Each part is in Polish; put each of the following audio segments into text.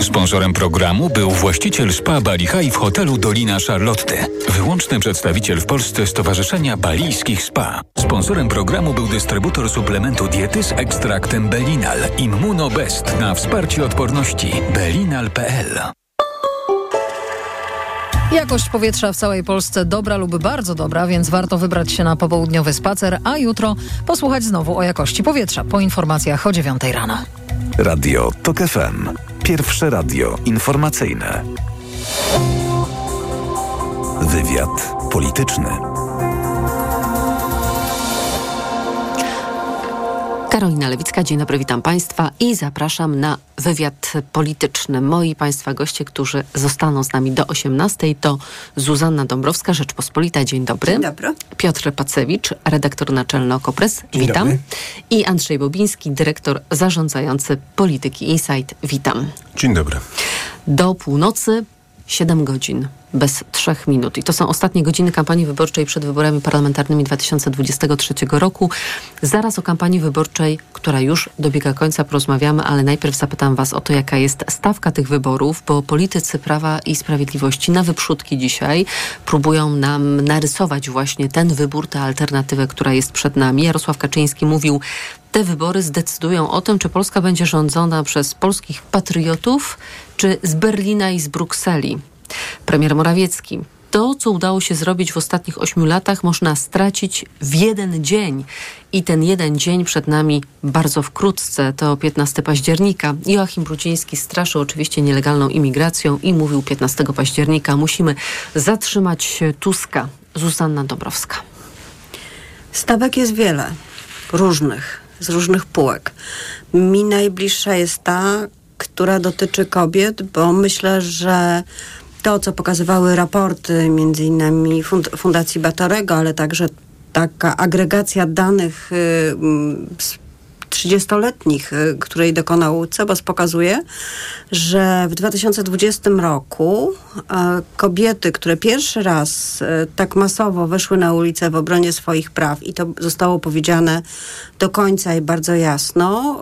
Sponsorem programu był właściciel spa Bali High w hotelu Dolina Charlotte. Wyłączny przedstawiciel w Polsce Stowarzyszenia Balijskich Spa. Sponsorem programu był dystrybutor suplementu diety z ekstraktem Belinal Immunobest na wsparcie odporności belinal.pl. Jakość powietrza w całej Polsce dobra lub bardzo dobra, więc warto wybrać się na popołudniowy spacer, a jutro posłuchać znowu o jakości powietrza po informacjach o 9 rano. Radio TOK FM. Pierwsze radio informacyjne. Wywiad polityczny. Karolina Lewicka, dzień dobry, witam Państwa i zapraszam na wywiad polityczny. Moi Państwa goście, którzy zostaną z nami do 18 to Zuzanna Dąbrowska, Rzeczpospolita, dzień dobry. Dzień dobry. Piotr Pacewicz, redaktor naczelny Okopres, dzień witam. Dobry. I Andrzej Bobiński, dyrektor zarządzający Polityki Insight, witam. Dzień dobry. Do północy 7 godzin bez trzech minut. I to są ostatnie godziny kampanii wyborczej przed wyborami parlamentarnymi 2023 roku. Zaraz o kampanii wyborczej, która już dobiega końca, porozmawiamy, ale najpierw zapytam Was o to, jaka jest stawka tych wyborów, bo politycy Prawa i Sprawiedliwości na wyprzódki dzisiaj próbują nam narysować właśnie ten wybór, tę alternatywę, która jest przed nami. Jarosław Kaczyński mówił, te wybory zdecydują o tym, czy Polska będzie rządzona przez polskich patriotów, czy z Berlina i z Brukseli. Premier Morawiecki. To, co udało się zrobić w ostatnich ośmiu latach, można stracić w jeden dzień. I ten jeden dzień przed nami bardzo wkrótce, to 15 października. Joachim Brudziński straszył oczywiście nielegalną imigracją i mówił 15 października musimy zatrzymać Tuska. Zuzanna Dobrowska. Stawek jest wiele, różnych, z różnych półek. Mi najbliższa jest ta, która dotyczy kobiet, bo myślę, że to, co pokazywały raporty między innymi fund Fundacji Batorego, ale także taka agregacja danych z 30-letnich, której dokonał CEBOS, pokazuje, że w 2020 roku kobiety, które pierwszy raz tak masowo wyszły na ulicę w obronie swoich praw i to zostało powiedziane do końca i bardzo jasno,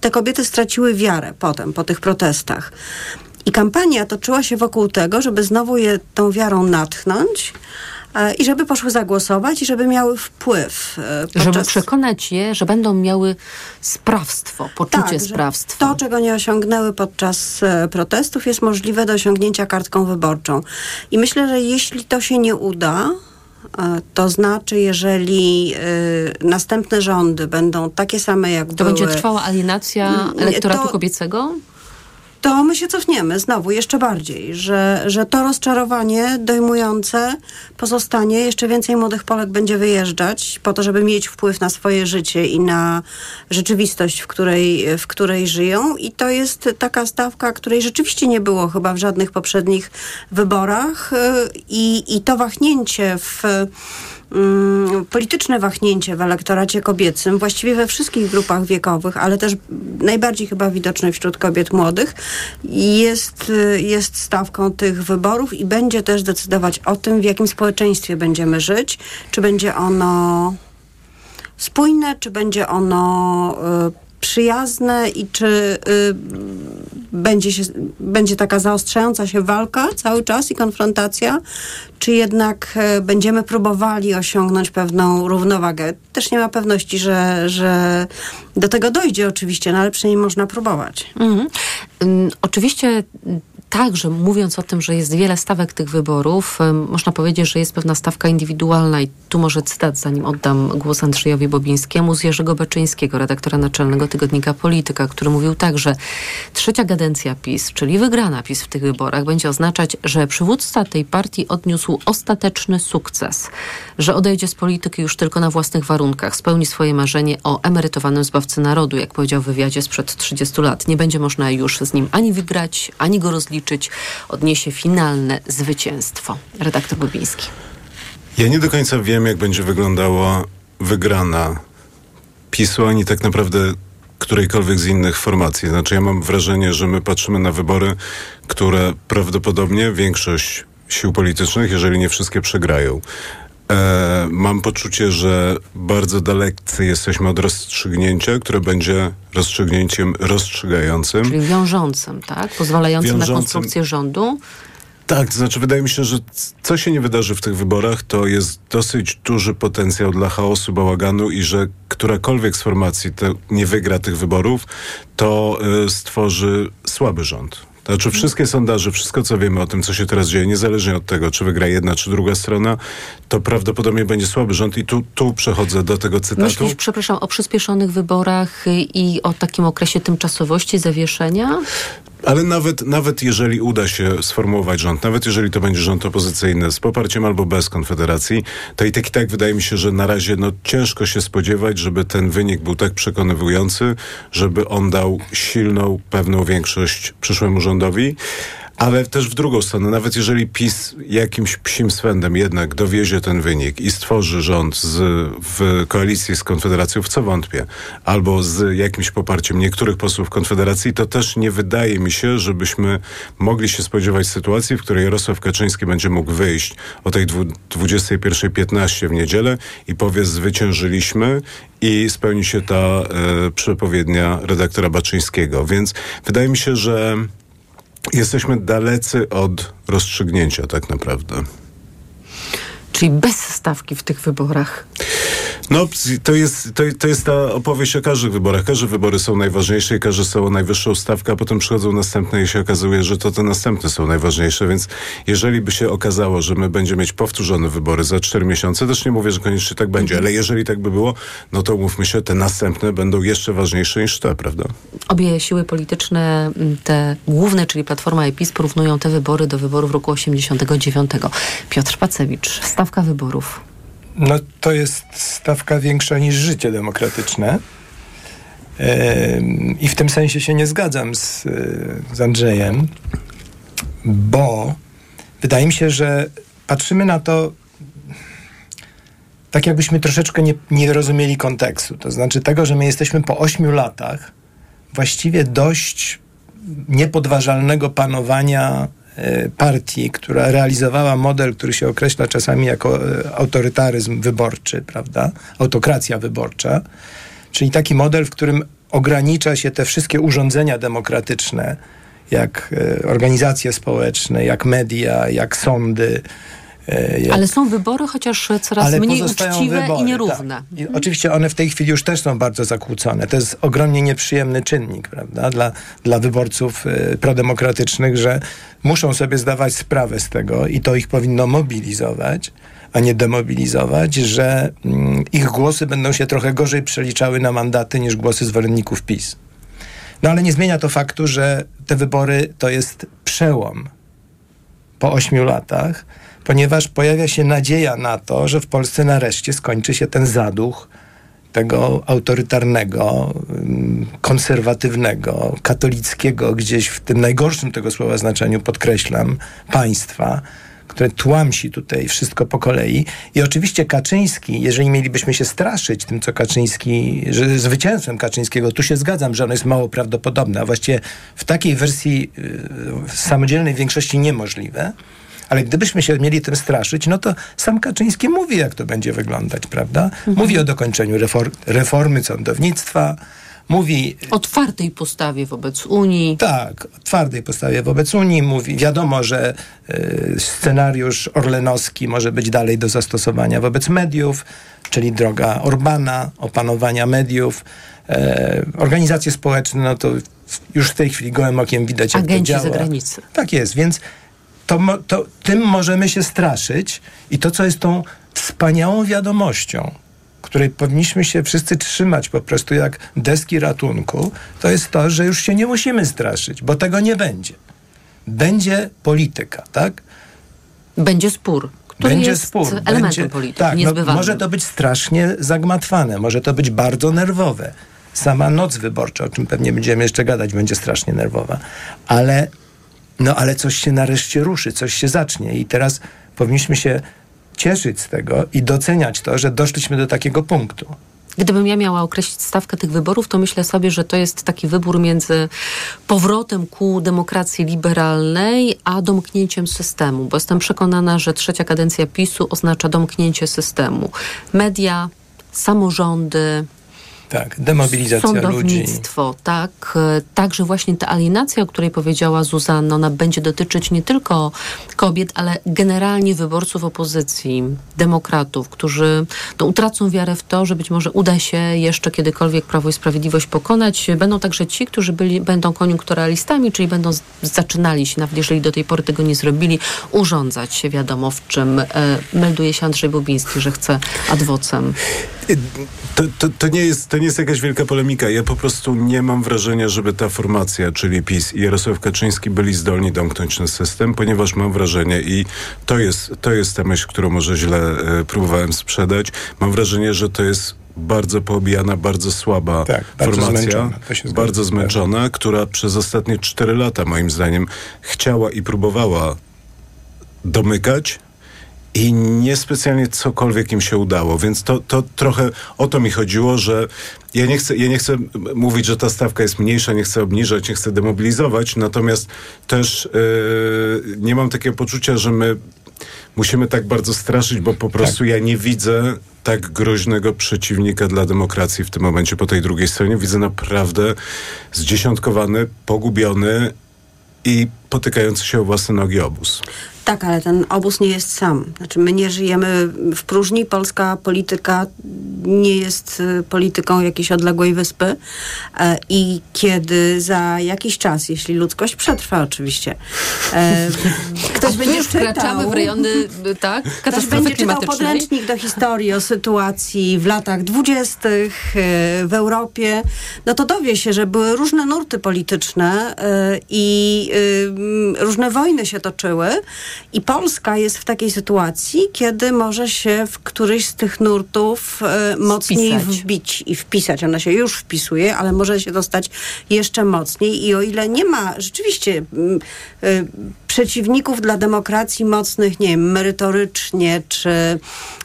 te kobiety straciły wiarę potem, po tych protestach. I kampania toczyła się wokół tego, żeby znowu je tą wiarą natchnąć e, i żeby poszły zagłosować i żeby miały wpływ. e, Podczas... Żeby przekonać je, że będą miały sprawstwo, poczucie tak, sprawstwa. To, czego nie osiągnęły podczas e, protestów, jest możliwe do osiągnięcia kartką wyborczą. I myślę, że jeśli to się nie uda, to znaczy, jeżeli następne rządy będą takie same jak To były... będzie trwała alienacja Mm, elektoratu to- kobiecego? To my się cofniemy znowu jeszcze bardziej, że, że to rozczarowanie dojmujące pozostanie. Jeszcze więcej młodych Polek będzie wyjeżdżać po to, żeby mieć wpływ na swoje życie i na rzeczywistość, w której, w której żyją. I to jest taka stawka, której rzeczywiście nie było chyba w żadnych poprzednich wyborach. Y, I, i to wahnięcie w mm, polityczne wahnięcie w elektoracie kobiecym, właściwie we wszystkich grupach wiekowych, ale też najbardziej chyba widoczne wśród kobiet młodych, jest, y, jest stawką tych wyborów i będzie też decydować o tym, w jakim społeczeństwie będziemy żyć, czy będzie ono spójne, czy będzie ono y, przyjazne i czy y, będzie, się, będzie taka zaostrzająca się walka cały czas i konfrontacja, czy jednak y, będziemy próbowali osiągnąć pewną równowagę. Też nie ma pewności, że, że do tego dojdzie oczywiście, no ale przynajmniej można próbować. Mhm. Oczywiście także mówiąc o tym, że jest wiele stawek tych wyborów, można powiedzieć, że jest pewna stawka indywidualna i tu może cytat, zanim oddam głos Andrzejowi Bobińskiemu z Jerzego Beczyńskiego, redaktora naczelnego tygodnika Polityka, który mówił tak, że trzecia kadencja PiS, czyli wygrana PiS w tych wyborach, będzie oznaczać, że przywódca tej partii odniósł ostateczny sukces, że odejdzie z polityki już tylko na własnych warunkach, spełni swoje marzenie o emerytowanym zbawcy narodu, jak powiedział w wywiadzie sprzed 30 lat. Nie będzie można już z nim ani wygrać, ani go rozliczyć. Odniesie finalne zwycięstwo. Redaktor Bobiński. Ja nie do końca wiem, jak będzie wyglądała wygrana PiSu, ani tak naprawdę którejkolwiek z innych formacji. Znaczy, ja mam wrażenie, że my patrzymy na wybory, które prawdopodobnie większość sił politycznych, jeżeli nie wszystkie, przegrają. E, mam poczucie, że bardzo dalecy jesteśmy od rozstrzygnięcia, które będzie rozstrzygnięciem rozstrzygającym. Czyli wiążącym, tak? Pozwalającym Wiążącym. na konstrukcję rządu. Tak, to znaczy wydaje mi się, że co się nie wydarzy w tych wyborach, to jest dosyć duży potencjał dla chaosu, bałaganu i że którakolwiek z formacji nie wygra tych wyborów, to y, stworzy słaby rząd. To Znaczy wszystkie sondaże, wszystko co wiemy o tym, co się teraz dzieje, niezależnie od tego, czy wygra jedna, czy druga strona, to prawdopodobnie będzie słaby rząd i tu, tu przechodzę do tego cytatu. Myślisz, przepraszam, o przyspieszonych wyborach i o takim okresie tymczasowości, zawieszenia? Ale nawet, nawet jeżeli uda się sformułować rząd, nawet jeżeli to będzie rząd opozycyjny z poparciem albo bez Konfederacji, to i tak i tak wydaje mi się, że na razie no, ciężko się spodziewać, żeby ten wynik był tak przekonywujący, żeby on dał silną, pewną większość przyszłemu rządowi. Ale też w drugą stronę, nawet jeżeli PiS jakimś psim swędem jednak dowiezie ten wynik i stworzy rząd z, w koalicji z Konfederacją, w co wątpię, albo z jakimś poparciem niektórych posłów Konfederacji, to też nie wydaje mi się, żebyśmy mogli się spodziewać sytuacji, w której Jarosław Kaczyński będzie mógł wyjść o tej dwu- 21.15 w niedzielę i powie zwyciężyliśmy i spełni się ta e, przepowiednia redaktora Baczyńskiego. Więc wydaje mi się, że Jesteśmy dalecy od rozstrzygnięcia tak naprawdę. Czyli bez stawki w tych wyborach. No, to jest, to, to jest ta opowieść o każdych wyborach. Każde wybory są najważniejsze i każde są najwyższą stawkę, a potem przychodzą następne i się okazuje, że to te następne są najważniejsze, więc jeżeli by się okazało, że my będziemy mieć powtórzone wybory za cztery miesiące, też nie mówię, że koniecznie tak będzie, ale jeżeli tak by było, no to umówmy się, te następne będą jeszcze ważniejsze niż te, prawda? Obie siły polityczne, te główne, czyli Platforma i PiS, porównują te wybory do wyborów roku 89. Piotr Pacewicz, stawka wyborów. No to jest stawka większa niż życie demokratyczne. Em, I w tym sensie się nie zgadzam z, y, z Andrzejem, bo wydaje mi się, że patrzymy na to tak, jakbyśmy troszeczkę nie, nie rozumieli kontekstu. To znaczy tego, że my jesteśmy po ośmiu latach właściwie dość niepodważalnego panowania e, partii, która realizowała model, który się określa czasami jako e, autorytaryzm wyborczy, prawda? Autokracja wyborcza. Czyli taki model, w którym ogranicza się te wszystkie urządzenia demokratyczne, jak e, organizacje społeczne, jak media, jak sądy. E, jak Ale są wybory, chociaż coraz ale mniej uczciwe wybory, i nierówne. Tak. I oczywiście one w tej chwili już też są bardzo zakłócone. To jest ogromnie nieprzyjemny czynnik, prawda, dla, dla wyborców y, prodemokratycznych, że muszą sobie zdawać sprawę z tego i to ich powinno mobilizować, a nie demobilizować, że mm, ich głosy będą się trochę gorzej przeliczały na mandaty niż głosy zwolenników PiS. No ale nie zmienia to faktu, że te wybory to jest przełom po ośmiu latach, ponieważ pojawia się nadzieja na to, że w Polsce nareszcie skończy się ten zaduch tego autorytarnego, ym, konserwatywnego, katolickiego, gdzieś w tym najgorszym tego słowa znaczeniu, podkreślam, państwa, które tłamsi tutaj wszystko po kolei. I oczywiście Kaczyński, jeżeli mielibyśmy się straszyć tym, co Kaczyński, że zwycięstwem Kaczyńskiego, tu się zgadzam, że ono jest mało prawdopodobne, a właściwie w takiej wersji y, samodzielnej większości niemożliwe. Ale gdybyśmy się mieli tym straszyć, no to sam Kaczyński mówi, jak to będzie wyglądać, prawda? Mówi o dokończeniu refor- reformy sądownictwa, mówi O twardej postawie wobec Unii. tak, o twardej postawie wobec Unii. Mówi, wiadomo, że y, scenariusz orlenowski może być dalej do zastosowania wobec mediów, czyli droga Orbana, opanowania mediów. E, organizacje społeczne, no to już w tej chwili gołym okiem widać, jak Agenci to działa. zagranicy. Tak jest, więc to, to, tym możemy się straszyć i to, co jest tą wspaniałą wiadomością, której powinniśmy się wszyscy trzymać po prostu jak deski ratunku, to jest to, że już się nie musimy straszyć, bo tego nie będzie. Będzie polityka, tak? Będzie spór, który będzie jest spór. elementem będzie, polityki, tak, no, może to być strasznie zagmatwane, może to być bardzo nerwowe. Sama noc wyborcza, o czym pewnie będziemy jeszcze gadać, będzie strasznie nerwowa. Ale, no, ale coś się nareszcie ruszy, coś się zacznie i teraz powinniśmy się cieszyć z tego i doceniać to, że doszliśmy do takiego punktu. Gdybym ja miała określić stawkę tych wyborów, to myślę sobie, że to jest taki wybór między powrotem ku demokracji liberalnej, a domknięciem systemu, bo jestem przekonana, że trzecia kadencja PiSu oznacza domknięcie systemu. Media, samorządy, tak, demobilizacja Sądownictwo, ludzi. tak. Także właśnie ta alienacja, o której powiedziała Zuzanna, ona będzie dotyczyć nie tylko kobiet, ale generalnie wyborców opozycji, demokratów, którzy no, utracą wiarę w to, że być może uda się jeszcze kiedykolwiek Prawo i Sprawiedliwość pokonać. Będą także ci, którzy byli, będą koniunkturalistami, czyli będą zaczynali się, nawet jeżeli do tej pory tego nie zrobili, urządzać się wiadomo w czym. E, melduje się Andrzej Bobiński, że chce adwocem. To, to, to, nie jest, to nie jest jakaś wielka polemika. Ja po prostu nie mam wrażenia, żeby ta formacja, czyli PiS i Jarosław Kaczyński byli zdolni domknąć ten system, ponieważ mam wrażenie i to jest, to jest ta myśl, którą może źle e, próbowałem sprzedać. Mam wrażenie, że to jest bardzo poobijana, bardzo słaba tak, bardzo formacja, zmęczona, bardzo zmęczona, która przez ostatnie cztery lata moim zdaniem chciała i próbowała domykać, i niespecjalnie cokolwiek im się udało, więc to, to trochę o to mi chodziło, że ja nie, chcę, ja nie chcę mówić, że ta stawka jest mniejsza, nie chcę obniżać, nie chcę demobilizować, natomiast też yy, nie mam takiego poczucia, że my musimy tak bardzo straszyć, bo po prostu tak. ja nie widzę tak groźnego przeciwnika dla demokracji w tym momencie po tej drugiej stronie. Widzę naprawdę zdziesiątkowany, pogubiony i potykający się o własne nogi obóz. Tak, ale ten obóz nie jest sam. Znaczy, my nie żyjemy w próżni. Polska polityka nie jest y, polityką jakiejś odległej wyspy. E, I kiedy za jakiś czas, jeśli ludzkość przetrwa oczywiście, e, ktoś będzie czytał... w rejony, tak? Ktoś będzie czytał podręcznik do historii o sytuacji w latach dwudziestych e, w Europie, no to dowie się, że były różne nurty polityczne i różne wojny się toczyły i Polska jest w takiej sytuacji, kiedy może się w któryś z tych nurtów e, mocniej Spisać. wbić i wpisać. Ona się już wpisuje, ale może się dostać jeszcze mocniej. I o ile nie ma rzeczywiście e, przeciwników dla demokracji mocnych, nie wiem, merytorycznie, czy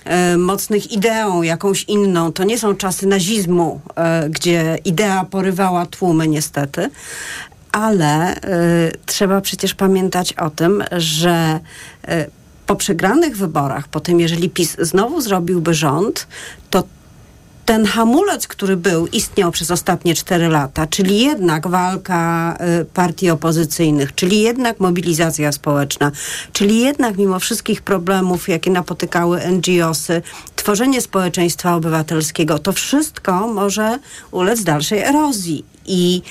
e, mocnych ideą jakąś inną, to nie są czasy nazizmu, e, gdzie idea porywała tłumy niestety, ale y, trzeba przecież pamiętać o tym, że y, po przegranych wyborach, po tym, jeżeli PiS znowu zrobiłby rząd, to ten hamulec, który był, istniał przez ostatnie cztery lata, czyli jednak walka y, partii opozycyjnych, czyli jednak mobilizacja społeczna, czyli jednak mimo wszystkich problemów, jakie napotykały NGOsy, tworzenie społeczeństwa obywatelskiego, to wszystko może ulec dalszej erozji. I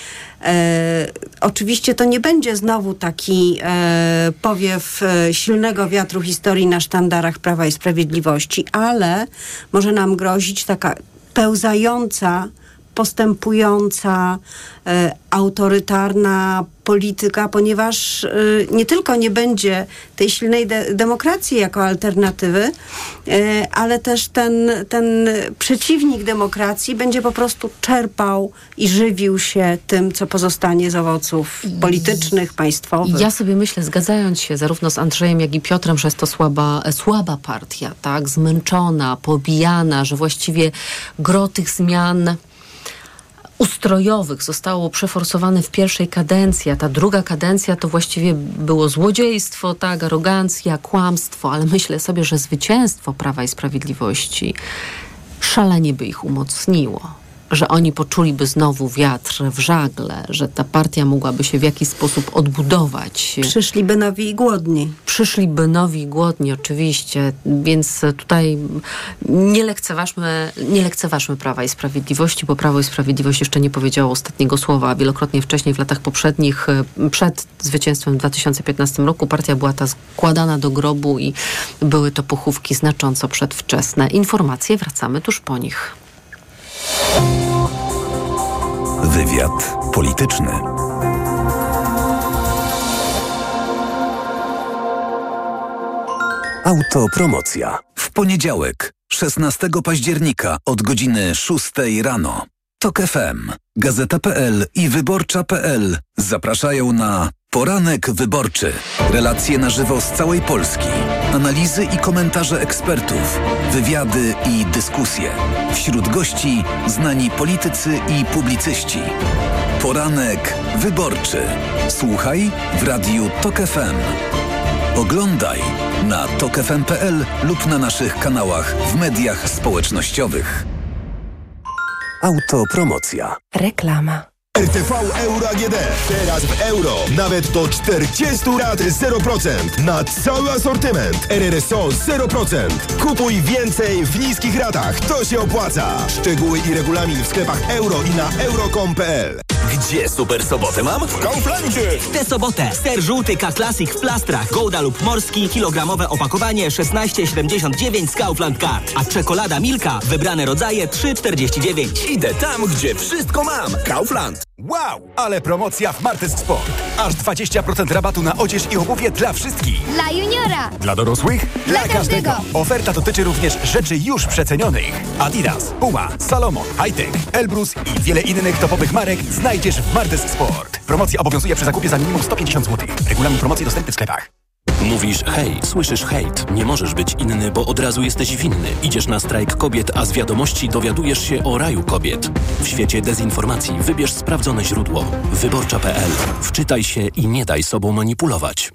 e, oczywiście to nie będzie znowu taki e, powiew e, silnego wiatru historii na sztandarach Prawa i Sprawiedliwości, ale może nam grozić taka pełzająca, postępująca, e, autorytarna polityka, ponieważ y, nie tylko nie będzie tej silnej de demokracji jako alternatywy, y, ale też ten, ten przeciwnik demokracji będzie po prostu czerpał i żywił się tym, co pozostanie z owoców politycznych, państwowych. Ja sobie myślę, zgadzając się zarówno z Andrzejem, jak i Piotrem, że jest to słaba, słaba partia, tak, zmęczona, pobijana, że właściwie gro tych zmian ustrojowych zostało przeforsowane w pierwszej kadencji, a ta druga kadencja to właściwie było złodziejstwo, tak, arogancja, kłamstwo, ale myślę sobie, że zwycięstwo Prawa i Sprawiedliwości szalenie by ich umocniło że oni poczuliby znowu wiatr w żagle, że ta partia mogłaby się w jakiś sposób odbudować. Przyszliby nowi i głodni. Przyszliby nowi i głodni, oczywiście, więc tutaj nie lekceważmy, nie lekceważmy Prawa i Sprawiedliwości, bo Prawo i Sprawiedliwość jeszcze nie powiedziało ostatniego słowa. Wielokrotnie wcześniej, w latach poprzednich, przed zwycięstwem w 2015 roku, partia była ta składana do grobu i były to pochówki znacząco przedwczesne. Informacje wracamy tuż po nich. Wywiad polityczny. Autopromocja. W poniedziałek, 16 października od godziny 6 rano. TOK FM, Gazeta.pl i Wyborcza.pl zapraszają na Poranek wyborczy. Relacje na żywo z całej Polski. Analizy i komentarze ekspertów. Wywiady i dyskusje. Wśród gości znani politycy i publicyści. Poranek wyborczy. Słuchaj w radiu TOK FM. Oglądaj na tokefm.pl lub na naszych kanałach w mediach społecznościowych. Autopromocja. Reklama. RTV Euro AGD. Teraz w euro. Nawet do 40 lat 0%. Na cały asortyment. RRSO 0%. Kupuj więcej w niskich ratach. To się opłaca. Szczegóły i regulamin w sklepach euro i na euro.com.pl gdzie super sobotę mam? W Kauflandzie! Tę sobotę ser żółty K-Classic w plastrach, Golda lub Morski, kilogramowe opakowanie 16,79 z Kaufland Card. A czekolada Milka, wybrane rodzaje 3,49. Idę tam, gdzie wszystko mam. Kaufland. Wow, ale promocja w Martes Sport. Aż 20% rabatu na odzież i obuwie dla wszystkich. Dla juniora. Dla dorosłych? Dla, dla każdego. każdego. Oferta dotyczy również rzeczy już przecenionych. Adidas, Puma, Salomon, Hightech, Elbrus i wiele innych topowych marek znajdziesz w Martes Sport. Promocja obowiązuje przy zakupie za minimum 150 zł. Regulamin promocji dostępny w sklepach. Mówisz hej, słyszysz hejt. Nie możesz być inny, bo od razu jesteś winny. Idziesz na strajk kobiet, a z wiadomości dowiadujesz się o raju kobiet. W świecie dezinformacji wybierz sprawdzone źródło. Wyborcza.pl. Wczytaj się i nie daj sobą manipulować.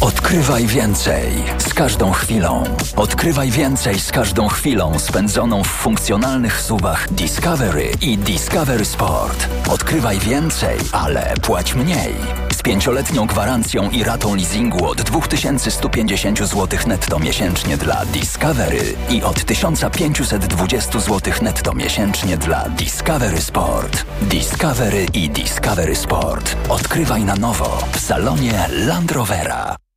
Odkrywaj więcej z każdą chwilą. Odkrywaj więcej z każdą chwilą spędzoną w funkcjonalnych suwach Discovery i Discovery Sport. Odkrywaj więcej, ale płać mniej. Z pięcioletnią gwarancją i ratą leasingu od 2150 zł netto miesięcznie dla Discovery i od 1520 zł netto miesięcznie dla Discovery Sport. Discovery i Discovery Sport. Odkrywaj na nowo w salonie Land Rovera.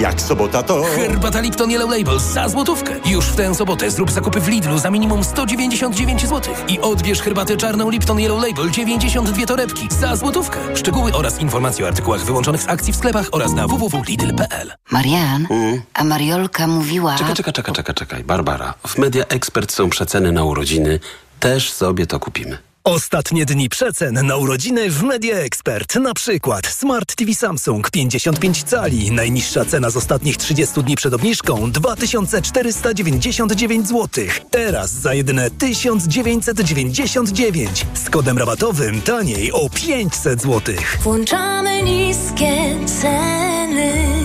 Jak sobota to... Herbata Lipton Yellow Label za złotówkę. Już w tę sobotę zrób zakupy w Lidlu za minimum 199 zł. I odbierz herbatę czarną Lipton Yellow Label 92 torebki za złotówkę. Szczegóły oraz informacje o artykułach wyłączonych z akcji w sklepach oraz na www.lidl.pl. Marian, mm. a Mariolka mówiła... Czekaj, czekaj, czekaj, czekaj, czekaj. Barbara, w Media Expert są przeceny na urodziny. Też sobie to kupimy. Ostatnie dni przecen na urodziny w Media Expert. Na przykład Smart TV Samsung 55 cali. Najniższa cena z ostatnich 30 dni przed obniżką 2499 zł. Teraz za jedyne 1999. Z kodem rabatowym taniej o 500 zł. Włączamy niskie ceny.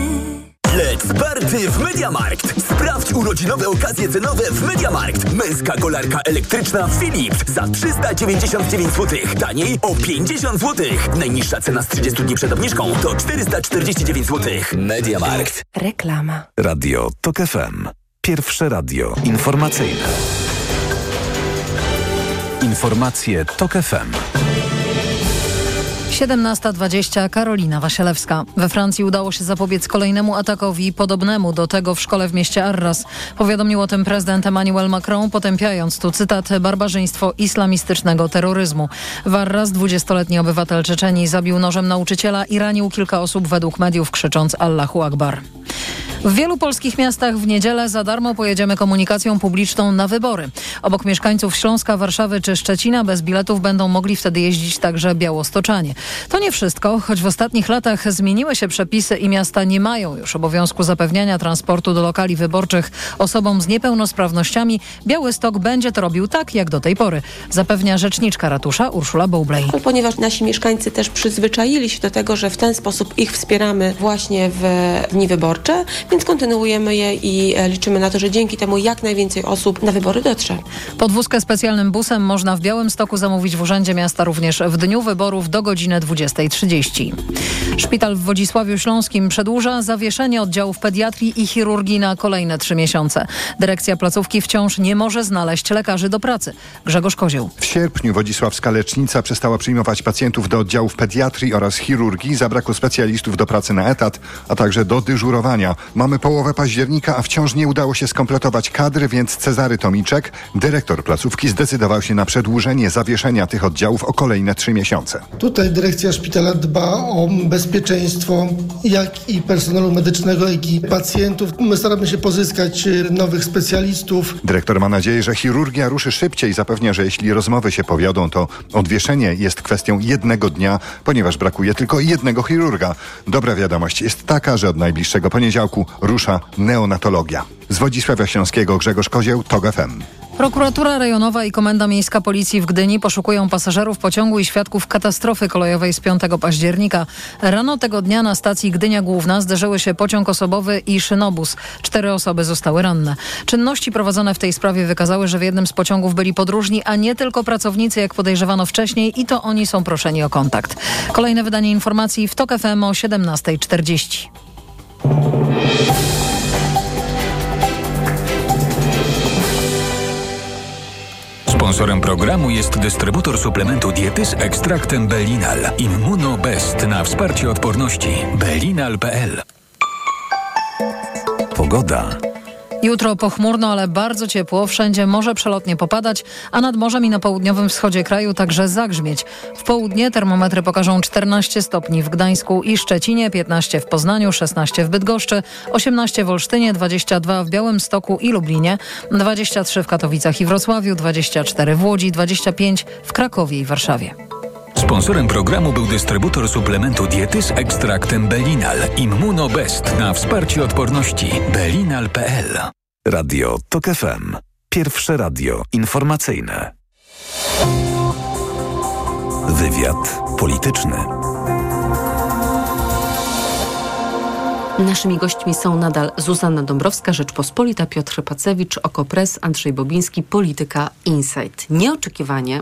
Let's party w Mediamarkt! Sprawdź urodzinowe okazje cenowe w Mediamarkt. Męska kolarka elektryczna Philips za 399 zł. Taniej o 50 zł. Najniższa cena z 30 dni przed obniżką to 449 zł. Mediamarkt. Reklama. Radio TOK FM. Pierwsze radio informacyjne. Informacje TOK FM. 17.20 Karolina Wasielewska. We Francji udało się zapobiec kolejnemu atakowi podobnemu do tego w szkole w mieście Arras. Powiadomił o tym prezydent Emmanuel Macron, potępiając tu cytat barbarzyństwo islamistycznego terroryzmu. W Arras 20-letni obywatel Czeczenii zabił nożem nauczyciela i ranił kilka osób według mediów krzycząc Allahu Akbar. W wielu polskich miastach w niedzielę za darmo pojedziemy komunikacją publiczną na wybory. Obok mieszkańców Śląska, Warszawy czy Szczecina bez biletów będą mogli wtedy jeździć także białostoczanie. To nie wszystko, choć w ostatnich latach zmieniły się przepisy i miasta nie mają już obowiązku zapewniania transportu do lokali wyborczych osobom z niepełnosprawnościami. Białystok będzie to robił tak, jak do tej pory, zapewnia rzeczniczka ratusza Urszula Bowley. Ponieważ nasi mieszkańcy też przyzwyczaili się do tego, że w ten sposób ich wspieramy właśnie w dni wyborcze, więc kontynuujemy je i e, liczymy na to, że dzięki temu jak najwięcej osób na wybory dotrze. Podwózkę specjalnym busem można w Białymstoku zamówić w Urzędzie Miasta również w dniu wyborów do godziny 20.30. Szpital w Wodzisławiu Śląskim przedłuża zawieszenie oddziałów pediatrii i chirurgii na kolejne trzy miesiące. Dyrekcja placówki wciąż nie może znaleźć lekarzy do pracy. Grzegorz Kozioł. W sierpniu Wodzisławska lecznica przestała przyjmować pacjentów do oddziałów pediatrii oraz chirurgii. Zabrakło specjalistów do pracy na etat, a także do dyżurowania. Mamy połowę października, a wciąż nie udało się skompletować kadry, więc Cezary Tomiczek, dyrektor placówki, zdecydował się na przedłużenie zawieszenia tych oddziałów o kolejne trzy miesiące. Tutaj dyrekcja szpitala dba o bezpieczeństwo jak i personelu medycznego, jak i pacjentów. My staramy się pozyskać y, nowych specjalistów. Dyrektor ma nadzieję, że chirurgia ruszy szybciej. Zapewnia, że jeśli rozmowy się powiodą, to odwieszenie jest kwestią jednego dnia, ponieważ brakuje tylko jednego chirurga. Dobra wiadomość jest taka, że od najbliższego poniedziałku rusza neonatologia. Z Wodzisławia Śląskiego Grzegorz Kozieł, TOG FM. Prokuratura rejonowa i Komenda Miejska Policji w Gdyni poszukują pasażerów pociągu i świadków katastrofy kolejowej z 5 października. Rano tego dnia na stacji Gdynia Główna zderzyły się pociąg osobowy i szynobus. Cztery osoby zostały ranne. Czynności prowadzone w tej sprawie wykazały, że w jednym z pociągów byli podróżni, a nie tylko pracownicy, jak podejrzewano wcześniej i to oni są proszeni o kontakt. Kolejne wydanie informacji w TOK FM o 17.40. Sponsorem programu jest dystrybutor suplementu diety z ekstraktem Belinal. Immunobest na wsparcie odporności. Belinal.pl Pogoda. Jutro pochmurno, ale bardzo ciepło. Wszędzie może przelotnie popadać, a nad morzem i na południowym wschodzie kraju także zagrzmieć. W południe termometry pokażą 14 stopni w Gdańsku i Szczecinie, 15 w Poznaniu, 16 w Bydgoszczy, 18 w Olsztynie, 22 w Białymstoku i Lublinie, 23 w Katowicach i Wrocławiu, 24 w Łodzi, 25 w Krakowie i Warszawie. Sponsorem programu był dystrybutor suplementu diety z ekstraktem Belinal. Immunobest na wsparcie odporności. Belinal.pl Radio TOK FM. Pierwsze radio informacyjne. Wywiad polityczny. Naszymi gośćmi są nadal Zuzanna Dąbrowska, Rzeczpospolita, Piotr Pacewicz, Okopres, Andrzej Bobiński, Polityka Insight. Nieoczekiwanie,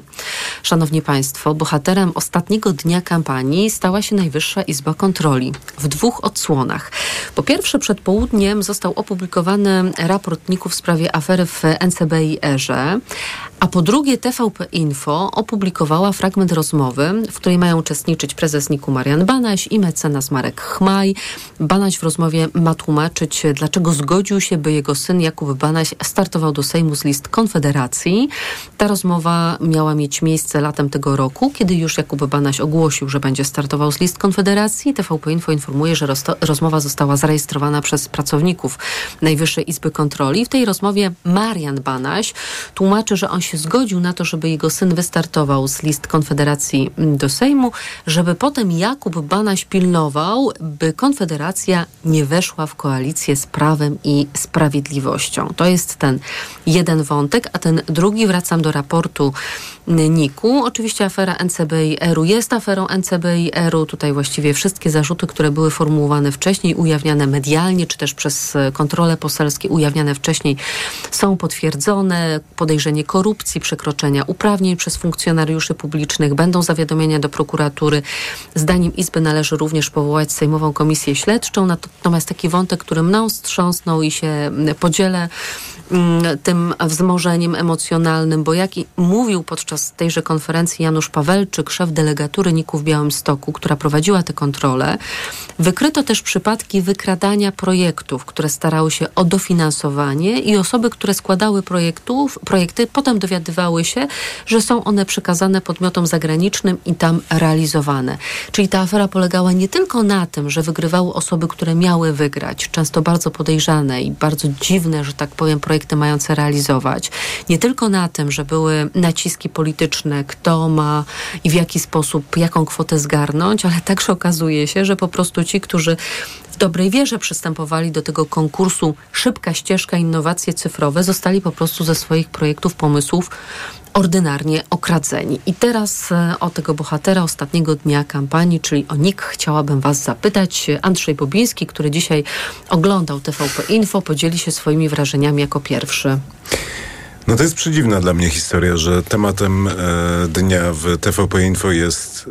szanowni państwo, bohaterem ostatniego dnia kampanii stała się Najwyższa Izba Kontroli w dwóch odsłonach. Po pierwsze, przed południem został opublikowany raport NIK w sprawie afery w NCBIR-ze, a po drugie TVP Info opublikowała fragment rozmowy, w której mają uczestniczyć prezes NIK Marian Banaś i mecenas Marek Chmaj. Banaś w rozmowie ma tłumaczyć, dlaczego zgodził się, by jego syn Jakub Banaś startował do Sejmu z list Konfederacji. Ta rozmowa miała mieć miejsce latem tego roku, kiedy już Jakub Banaś ogłosił, że będzie startował z list Konfederacji. TVP Info informuje, że rozmowa została zarejestrowana przez pracowników Najwyższej Izby Kontroli. W tej rozmowie Marian Banaś tłumaczy, że on się zgodził na to, żeby jego syn wystartował z list Konfederacji do Sejmu, żeby potem Jakub Banaś pilnował, by Konfederacja nie weszła w koalicję z prawem i sprawiedliwością. To jest ten jeden wątek, a ten drugi, wracam do raportu NIK-u. Oczywiście afera NCBIR-u jest aferą NCBIR-u. Tutaj właściwie wszystkie zarzuty, które były formułowane wcześniej, ujawniane medialnie, czy też przez kontrole poselskie, ujawniane wcześniej, są potwierdzone. Podejrzenie korupcji, przekroczenia uprawnień przez funkcjonariuszy publicznych, będą zawiadomienia do prokuratury. Zdaniem Izby należy również powołać Sejmową Komisję Śledczą. Natomiast taki wątek, który mną wstrząsnął i się podzielę tym wzmożeniem emocjonalnym, bo jak mówił podczas tejże konferencji Janusz Pawelczyk, szef delegatury NIK-u w Białymstoku, która prowadziła te kontrole, wykryto też przypadki wykradania projektów, które starały się o dofinansowanie i osoby, które składały projektów, projekty, potem dowiadywały się, że są one przekazane podmiotom zagranicznym i tam realizowane. Czyli ta afera polegała nie tylko na tym, że wygrywały osoby, które miały wygrać, często bardzo podejrzane i bardzo dziwne, że tak powiem, projekty mające realizować. Nie tylko na tym, że były naciski polityczne, kto ma i w jaki sposób, jaką kwotę zgarnąć, ale także okazuje się, że po prostu ci, którzy w dobrej wierze przystępowali do tego konkursu Szybka ścieżka innowacje cyfrowe, zostali po prostu ze swoich projektów, pomysłów ordynarnie okradzeni. I teraz e, o tego bohatera ostatniego dnia kampanii, czyli o NIK, chciałabym Was zapytać. Andrzej Bobiński, który dzisiaj oglądał TVP Info, podzieli się swoimi wrażeniami jako pierwszy. No to jest przedziwna dla mnie historia, że tematem e, dnia w TVP Info jest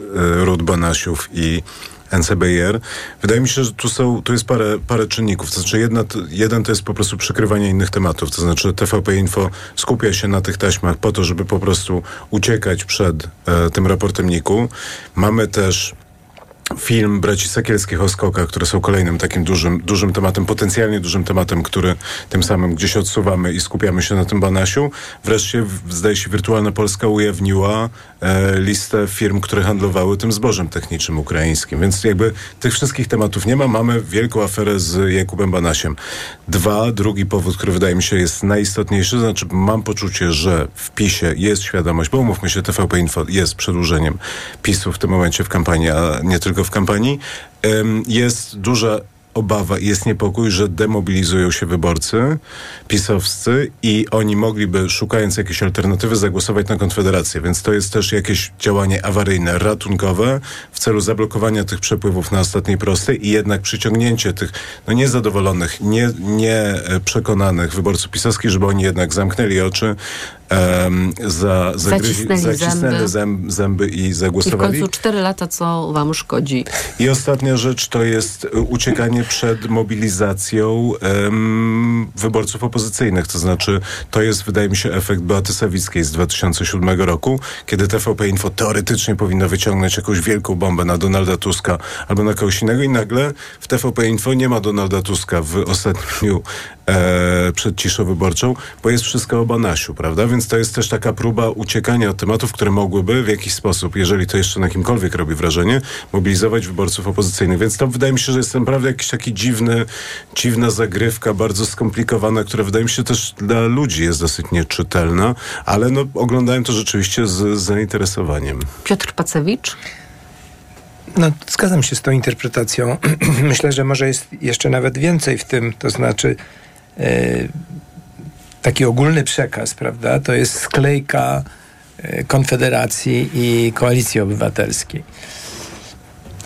e, Banasiów i NCBR. Wydaje mi się, że tu, są, tu jest parę, parę czynników. To znaczy jedna, jeden to jest po prostu przykrywanie innych tematów. To znaczy TVP Info skupia się na tych taśmach po to, żeby po prostu uciekać przed e, tym raportem NIK-u. Mamy też film braci Sekielskich o skokach, które są kolejnym takim dużym, dużym tematem, potencjalnie dużym tematem, który tym samym gdzieś odsuwamy i skupiamy się na tym Banasiu. Wreszcie, zdaje się, Wirtualna Polska ujawniła e, listę firm, które handlowały tym zbożem technicznym ukraińskim. Więc jakby tych wszystkich tematów nie ma. Mamy wielką aferę z Jakubem Banasiem. Dwa, drugi powód, który wydaje mi się jest najistotniejszy, znaczy mam poczucie, że w PiSie jest świadomość, bo umówmy się, TVP Info jest przedłużeniem PiSu w tym momencie w kampanii, a nie tylko w kampanii, jest duża obawa jest niepokój, że demobilizują się wyborcy pisowscy i oni mogliby, szukając jakiejś alternatywy, zagłosować na Konfederację. Więc to jest też jakieś działanie awaryjne, ratunkowe w celu zablokowania tych przepływów na ostatniej prostej i jednak przyciągnięcie tych no, niezadowolonych, nie, nie przekonanych wyborców pisowskich, żeby oni jednak zamknęli oczy, um, za, zacisnęli, zacisnęli zęby. zęby i zagłosowali. I w końcu cztery lata, co wam szkodzi? I ostatnia rzecz to jest uciekanie przed mobilizacją um, wyborców opozycyjnych. To znaczy, to jest, wydaje mi się, efekt Beaty Sawickiej z 2007 roku, kiedy TVP Info teoretycznie powinno wyciągnąć jakąś wielką bombę na Donalda Tuska albo na kogoś innego i nagle w TVP Info nie ma Donalda Tuska w ostatnim dniu e, przed ciszą wyborczą, bo jest wszystko o Banasiu, prawda? Więc to jest też taka próba uciekania od tematów, które mogłyby w jakiś sposób, jeżeli to jeszcze na kimkolwiek robi wrażenie, mobilizować wyborców opozycyjnych. Więc to wydaje mi się, że jest naprawdę jakiś taki dziwny, dziwna zagrywka, bardzo skomplikowana, która wydaje mi się też dla ludzi jest dosyć nieczytelna, ale no, oglądałem to rzeczywiście z, z zainteresowaniem. Piotr Pacewicz? No, zgadzam się z tą interpretacją. Myślę, że może jest jeszcze nawet więcej w tym, to znaczy taki ogólny przekaz, prawda? To jest sklejka e, Konfederacji i Koalicji Obywatelskiej.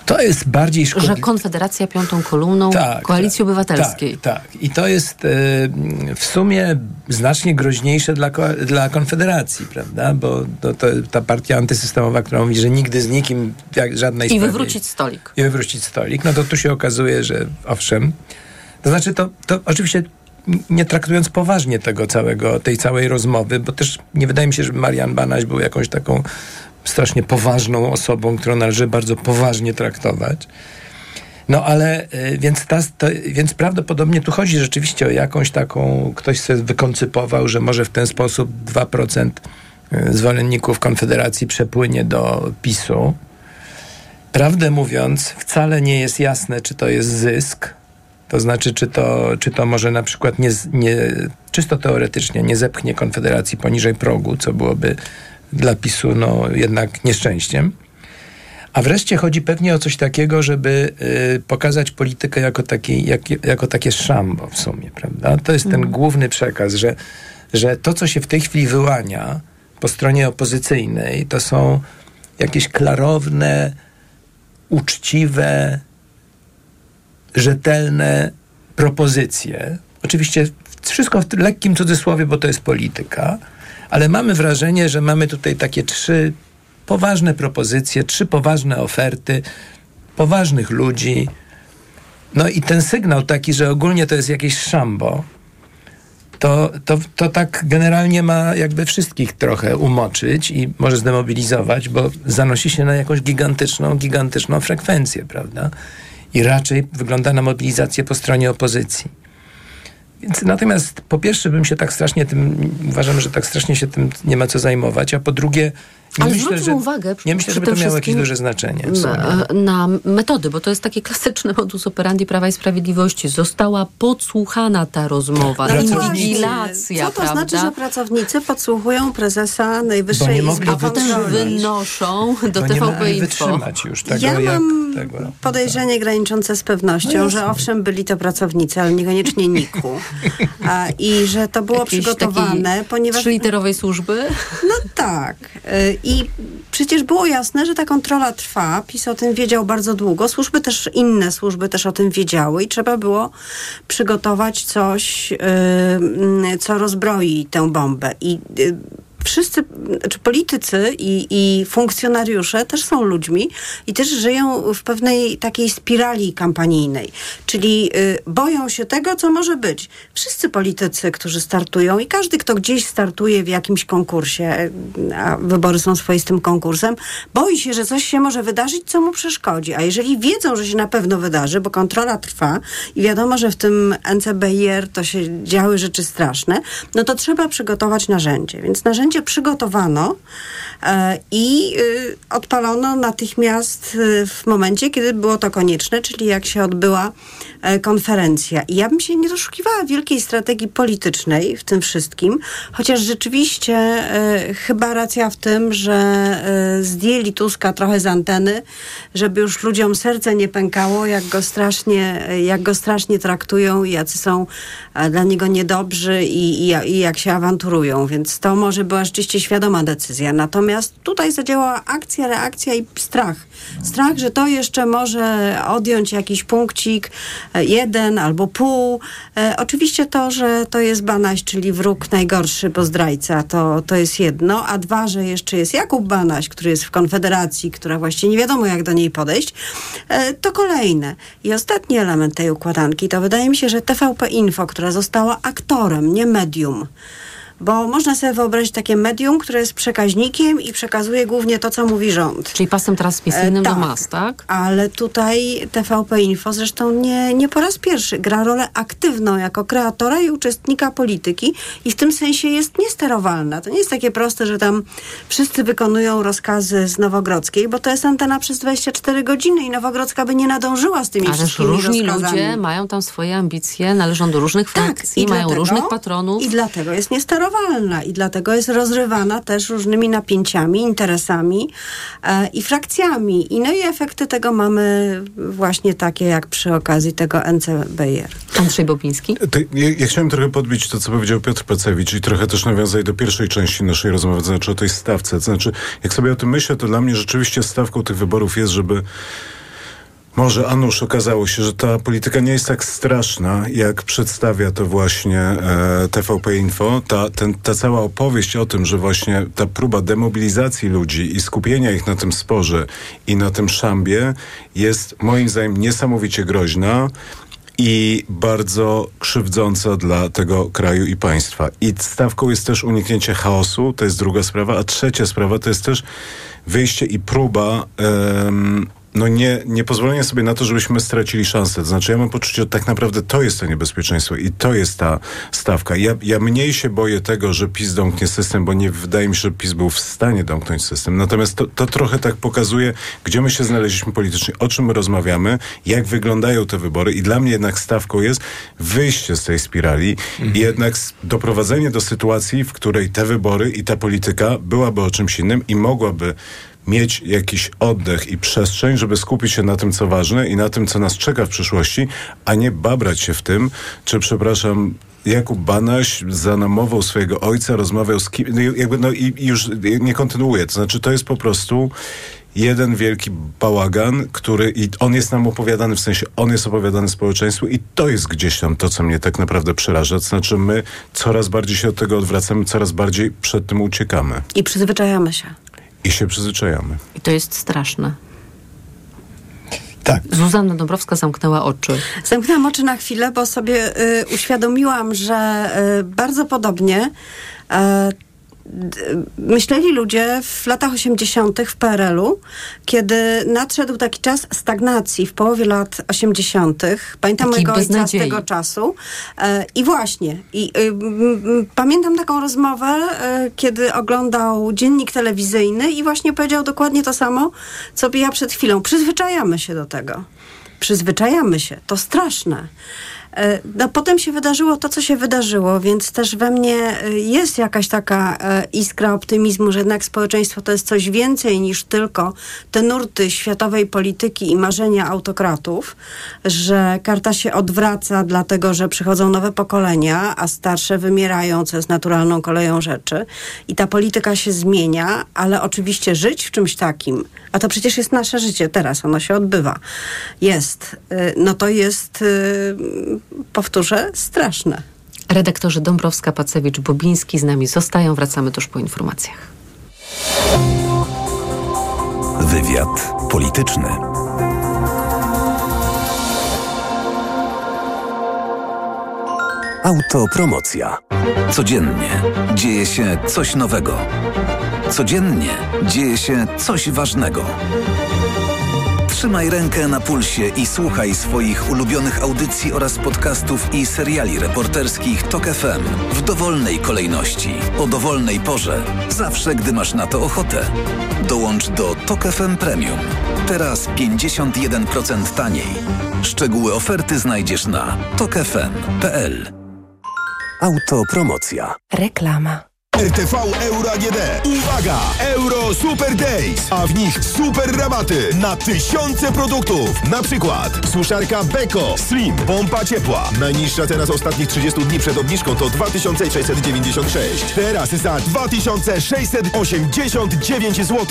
To jest bardziej szkodliwe. Że Konfederacja piątą kolumną tak, Koalicji tak, Obywatelskiej. Tak, tak. I to jest e, w sumie znacznie groźniejsze dla, dla Konfederacji, prawda? Bo to, to, ta partia antysystemowa, która mówi, że nigdy z nikim jak, żadnej I sprawie, wywrócić stolik. I wywrócić stolik. No to tu się okazuje, że owszem. To znaczy to, to oczywiście nie traktując poważnie tego całego, tej całej rozmowy, bo też nie wydaje mi się, że Marian Banaś był jakąś taką strasznie poważną osobą, którą należy bardzo poważnie traktować. No ale y, więc, ta, to, więc prawdopodobnie tu chodzi rzeczywiście o jakąś taką, ktoś sobie wykoncypował, że może w ten sposób 2% y, zwolenników Konfederacji przepłynie do PiSu. Prawdę mówiąc, wcale nie jest jasne, czy to jest zysk, to znaczy, czy to, czy to może na przykład nie, nie, czysto teoretycznie nie zepchnie Konfederacji poniżej progu, co byłoby dla PiSu no, jednak nieszczęściem. A wreszcie chodzi pewnie o coś takiego, żeby y, pokazać politykę jako, taki, jak, jako takie szambo w sumie, prawda? To jest ten mm. główny przekaz, że, że to, co się w tej chwili wyłania po stronie opozycyjnej, to są jakieś klarowne, uczciwe, rzetelne propozycje. Oczywiście wszystko w lekkim cudzysłowie, bo to jest polityka, ale mamy wrażenie, że mamy tutaj takie trzy poważne propozycje, trzy poważne oferty, poważnych ludzi. No i ten sygnał taki, że ogólnie to jest jakieś szambo, to, to, to tak generalnie ma jakby wszystkich trochę umoczyć i może zdemobilizować, bo zanosi się na jakąś gigantyczną, gigantyczną frekwencję, prawda? I raczej wygląda na mobilizację po stronie opozycji. Więc natomiast po pierwsze bym się tak strasznie tym, uważam, że tak strasznie się tym nie ma co zajmować, a po drugie Ale myślę, zwróćmy że- uwagę przy- Nie myślę, żeby to miało jakieś duże znaczenie. na metody, bo to jest taki klasyczny modus operandi Prawa i Sprawiedliwości. Została podsłuchana ta rozmowa, No inwigilacja, Co to prawda? znaczy, że pracownicy podsłuchują prezesa Najwyższej Bo nie Izby mogli A potem Kontroli? wynoszą do nie TVP mogli Info. wytrzymać już tego, Ja mam tego. podejrzenie graniczące z pewnością, No że owszem byli to pracownicy, ale niekoniecznie NIK-u. A, I że to było przygotowane, ponieważ... Trzyliterowej służby? No tak. I przecież było jasne, że ta kontrola trwa. PiS o tym wiedział bardzo długo. Służby też, inne służby też o tym wiedziały i trzeba było przygotować coś, y, mm, co rozbroi tę bombę. I y, Wszyscy, czy politycy i, i funkcjonariusze też są ludźmi i też żyją w pewnej takiej spirali kampanijnej. Czyli y, boją się tego, co może być. Wszyscy politycy, którzy startują i każdy, kto gdzieś startuje w jakimś konkursie, a wybory są swoistym konkursem, boi się, że coś się może wydarzyć, co mu przeszkodzi. A jeżeli wiedzą, że się na pewno wydarzy, bo kontrola trwa i wiadomo, że w tym NCBIR to się działy rzeczy straszne, no to trzeba przygotować narzędzie. Więc narzędzie przygotowano e, i y, odpalono natychmiast y, w momencie, kiedy było to konieczne, czyli jak się odbyła e, konferencja. I ja bym się nie doszukiwała wielkiej strategii politycznej w tym wszystkim, chociaż rzeczywiście e, chyba racja w tym, że e, zdjęli Tuska trochę z anteny, żeby już ludziom serce nie pękało, jak go strasznie, jak go strasznie traktują i jacy są e, dla niego niedobrzy i, i, i jak się awanturują. Więc to może była rzeczywiście świadoma decyzja. Natomiast tutaj zadziałała akcja, reakcja i strach. Strach, że to jeszcze może odjąć jakiś punkcik, e, jeden albo pół. E, oczywiście to, że to jest Banaś, czyli wróg najgorszy, bo zdrajca, to, to jest jedno. A dwa, że jeszcze jest Jakub Banaś, który jest w Konfederacji, która właściwie nie wiadomo jak do niej podejść, e, to kolejne. I ostatni element tej układanki to wydaje mi się, że TVP Info, która została aktorem, nie medium. Bo można sobie wyobrazić takie medium, które jest przekaźnikiem i przekazuje głównie to, co mówi rząd. Czyli pasem transmisyjnym E, do tak. mas, tak? Ale tutaj TVP Info zresztą nie, nie po raz pierwszy gra rolę aktywną jako kreatora i uczestnika polityki i w tym sensie jest niesterowalna. To nie jest takie proste, że tam wszyscy wykonują rozkazy z Nowogrodzkiej, bo to jest antena przez 24 godziny i Nowogrodzka by nie nadążyła z tymi Ależ wszystkimi różni rozkazami. ludzie mają tam swoje ambicje, należą do różnych frakcji, Tak, i mają dlatego- różnych patronów. I dlatego jest niesterowalna i dlatego jest rozrywana też różnymi napięciami, interesami e, i frakcjami. I no i efekty tego mamy właśnie takie jak przy okazji tego NCBR. Andrzej Bobiński. To ja, ja chciałem trochę podbić to, co powiedział Piotr Pacewicz i trochę też nawiązać do pierwszej części naszej rozmowy, to znaczy o tej stawce. To znaczy, jak sobie o tym myślę, to dla mnie rzeczywiście stawką tych wyborów jest, żeby może, a nuż, okazało się, że ta polityka nie jest tak straszna, jak przedstawia to właśnie e, TVP Info. Ta, ten, ta cała opowieść o tym, że właśnie ta próba demobilizacji ludzi i skupienia ich na tym sporze i na tym szambie jest moim zdaniem niesamowicie groźna i bardzo krzywdząca dla tego kraju i państwa. I stawką jest też uniknięcie chaosu, to jest druga sprawa, a trzecia sprawa to jest też wyjście i próba no nie, nie pozwolenie sobie na to, żebyśmy stracili szansę. To znaczy ja mam poczucie, że tak naprawdę to jest to niebezpieczeństwo i to jest ta stawka. Ja, ja mniej się boję tego, że PiS domknie system, bo nie wydaje mi się, że PiS był w stanie domknąć system. Natomiast to, to trochę tak pokazuje, gdzie my się znaleźliśmy politycznie, o czym my rozmawiamy, jak wyglądają te wybory i dla mnie jednak stawką jest wyjście z tej spirali i jednak doprowadzenie do sytuacji, w której te wybory i ta polityka byłaby o czymś innym i mogłaby mieć jakiś oddech i przestrzeń, żeby skupić się na tym, co ważne i na tym, co nas czeka w przyszłości, a nie babrać się w tym, czy przepraszam, Jakub Banaś za namową swojego ojca rozmawiał z kim, no jakby, no i i już nie kontynuuję, to znaczy to jest po prostu jeden wielki bałagan, który i on jest nam opowiadany, w sensie on jest opowiadany społeczeństwu i to jest gdzieś tam to, co mnie tak naprawdę przeraża. To znaczy my coraz bardziej się od tego odwracamy, coraz bardziej przed tym uciekamy I przyzwyczajamy się. I się przyzwyczajamy. I to jest straszne. Tak. Zuzanna Dąbrowska zamknęła oczy. Zamknęłam oczy na chwilę, bo sobie y, uświadomiłam, że y, bardzo podobnie y, myśleli ludzie w latach 80. w PRL-u, kiedy nadszedł taki czas stagnacji w połowie lat 80. Pamiętam Takiej mojego ojca z tego czasu. E, I właśnie, i, y, m, m, pamiętam taką rozmowę, e, kiedy oglądał dziennik telewizyjny i właśnie powiedział dokładnie to samo, co ja przed chwilą. Przyzwyczajamy się do tego. Przyzwyczajamy się. To straszne. E, No, potem się wydarzyło to, co się wydarzyło, więc też we mnie e, jest jakaś taka e, iskra optymizmu, że jednak społeczeństwo to jest coś więcej niż tylko te nurty światowej polityki i marzenia autokratów, że karta się odwraca, dlatego że przychodzą nowe pokolenia, a starsze wymierają, co jest naturalną koleją rzeczy. I ta polityka się zmienia, ale oczywiście żyć w czymś takim, a to przecież jest nasze życie teraz, ono się odbywa, jest, no to jest, powtórzę, straszne. Redaktorzy Dąbrowska, Pacewicz, Bobiński z nami zostają. Wracamy tuż po informacjach. Wywiad polityczny. Autopromocja. Codziennie dzieje się coś nowego. Codziennie dzieje się coś ważnego. Trzymaj rękę na pulsie i słuchaj swoich ulubionych audycji oraz podcastów i seriali reporterskich TOK FM w dowolnej kolejności, o dowolnej porze, zawsze gdy masz na to ochotę. Dołącz do TOK FM Premium. Teraz 51% taniej. Szczegóły oferty znajdziesz na tokefm.pl. Autopromocja. Reklama. RTV Euro AGD. Uwaga! Euro Super Days, a w nich super rabaty na tysiące produktów. Na przykład suszarka Beko Slim, pompa ciepła. Najniższa teraz ostatnich 30 dni przed obniżką to 2696. Teraz za 2689 zł.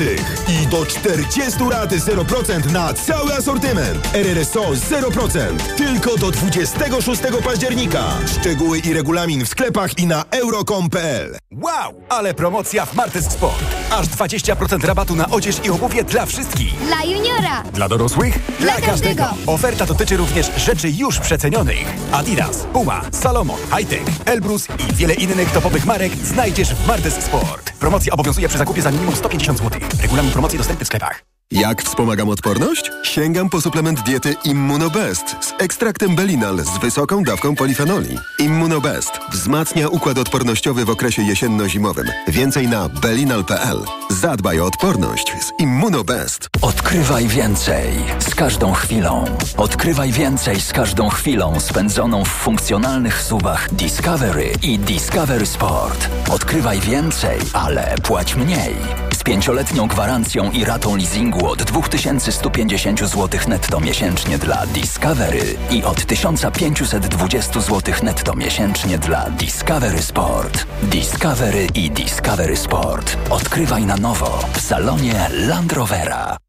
I do 40 rat 0% na cały asortyment. RRSO 0%. Tylko do 26 października. Szczegóły i regulamin w sklepach i na euro.com.pl. Wow! Ale promocja w Martes Sport. Aż 20% rabatu na odzież i obuwie dla wszystkich. Dla juniora! Dla dorosłych? Dla każdego. Oferta dotyczy również rzeczy już przecenionych. Adidas, Puma, Salomon, Hightech, Elbrus i wiele innych topowych marek znajdziesz w Martes Sport. Promocja obowiązuje przy zakupie za minimum 150 zł. Regulamin promocji dostępny w sklepach. Jak wspomagam odporność? Sięgam po suplement diety Immunobest z ekstraktem Belinal z wysoką dawką polifenoli. Immunobest wzmacnia układ odpornościowy w okresie jesienno-zimowym. Więcej na belinal.pl. Zadbaj o odporność z Immunobest. Odkrywaj więcej z każdą chwilą. Odkrywaj więcej z każdą chwilą spędzoną w funkcjonalnych suwach Discovery i Discovery Sport. Odkrywaj więcej, ale płać mniej. Z pięcioletnią gwarancją i ratą leasingu od 2150 zł netto miesięcznie dla Discovery i od 1520 zł netto miesięcznie dla Discovery Sport. Discovery i Discovery Sport. Odkrywaj na nowo w salonie Land Rovera.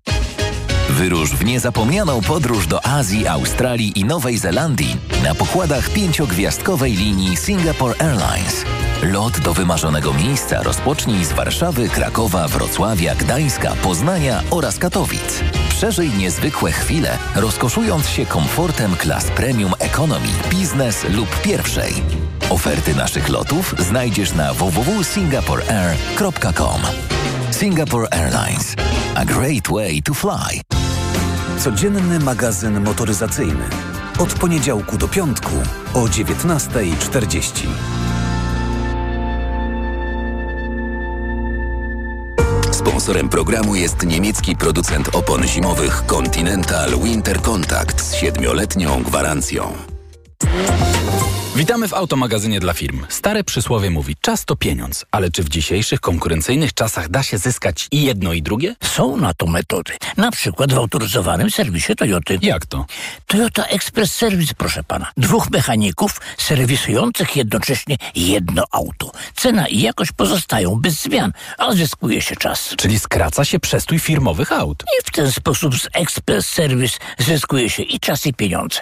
Wyrusz w niezapomnianą podróż do Azji, Australii i Nowej Zelandii na pokładach pięciogwiazdkowej linii Singapore Airlines. Lot do wymarzonego miejsca rozpocznij z Warszawy, Krakowa, Wrocławia, Gdańska, Poznania oraz Katowic. Przeżyj niezwykłe chwile, rozkoszując się komfortem klas premium economy, biznes lub pierwszej. Oferty naszych lotów znajdziesz na www.singaporeair.com. Singapore Airlines. A great way to fly. Codzienny magazyn motoryzacyjny. Od poniedziałku do piątku o 19.40. Sponsorem programu jest niemiecki producent opon zimowych Continental Winter Contact z siedmioletnią gwarancją. Witamy w automagazynie dla firm. Stare przysłowie mówi, czas to pieniądz, ale czy w dzisiejszych konkurencyjnych czasach da się zyskać i jedno i drugie? Są na to metody. Na przykład w autoryzowanym serwisie Toyoty. Jak to? Toyota Express Service, proszę pana. Dwóch mechaników serwisujących jednocześnie jedno auto. Cena i jakość pozostają bez zmian, a zyskuje się czas. Czyli skraca się przestój firmowych aut. I w ten sposób z Express Service zyskuje się i czas i pieniądze.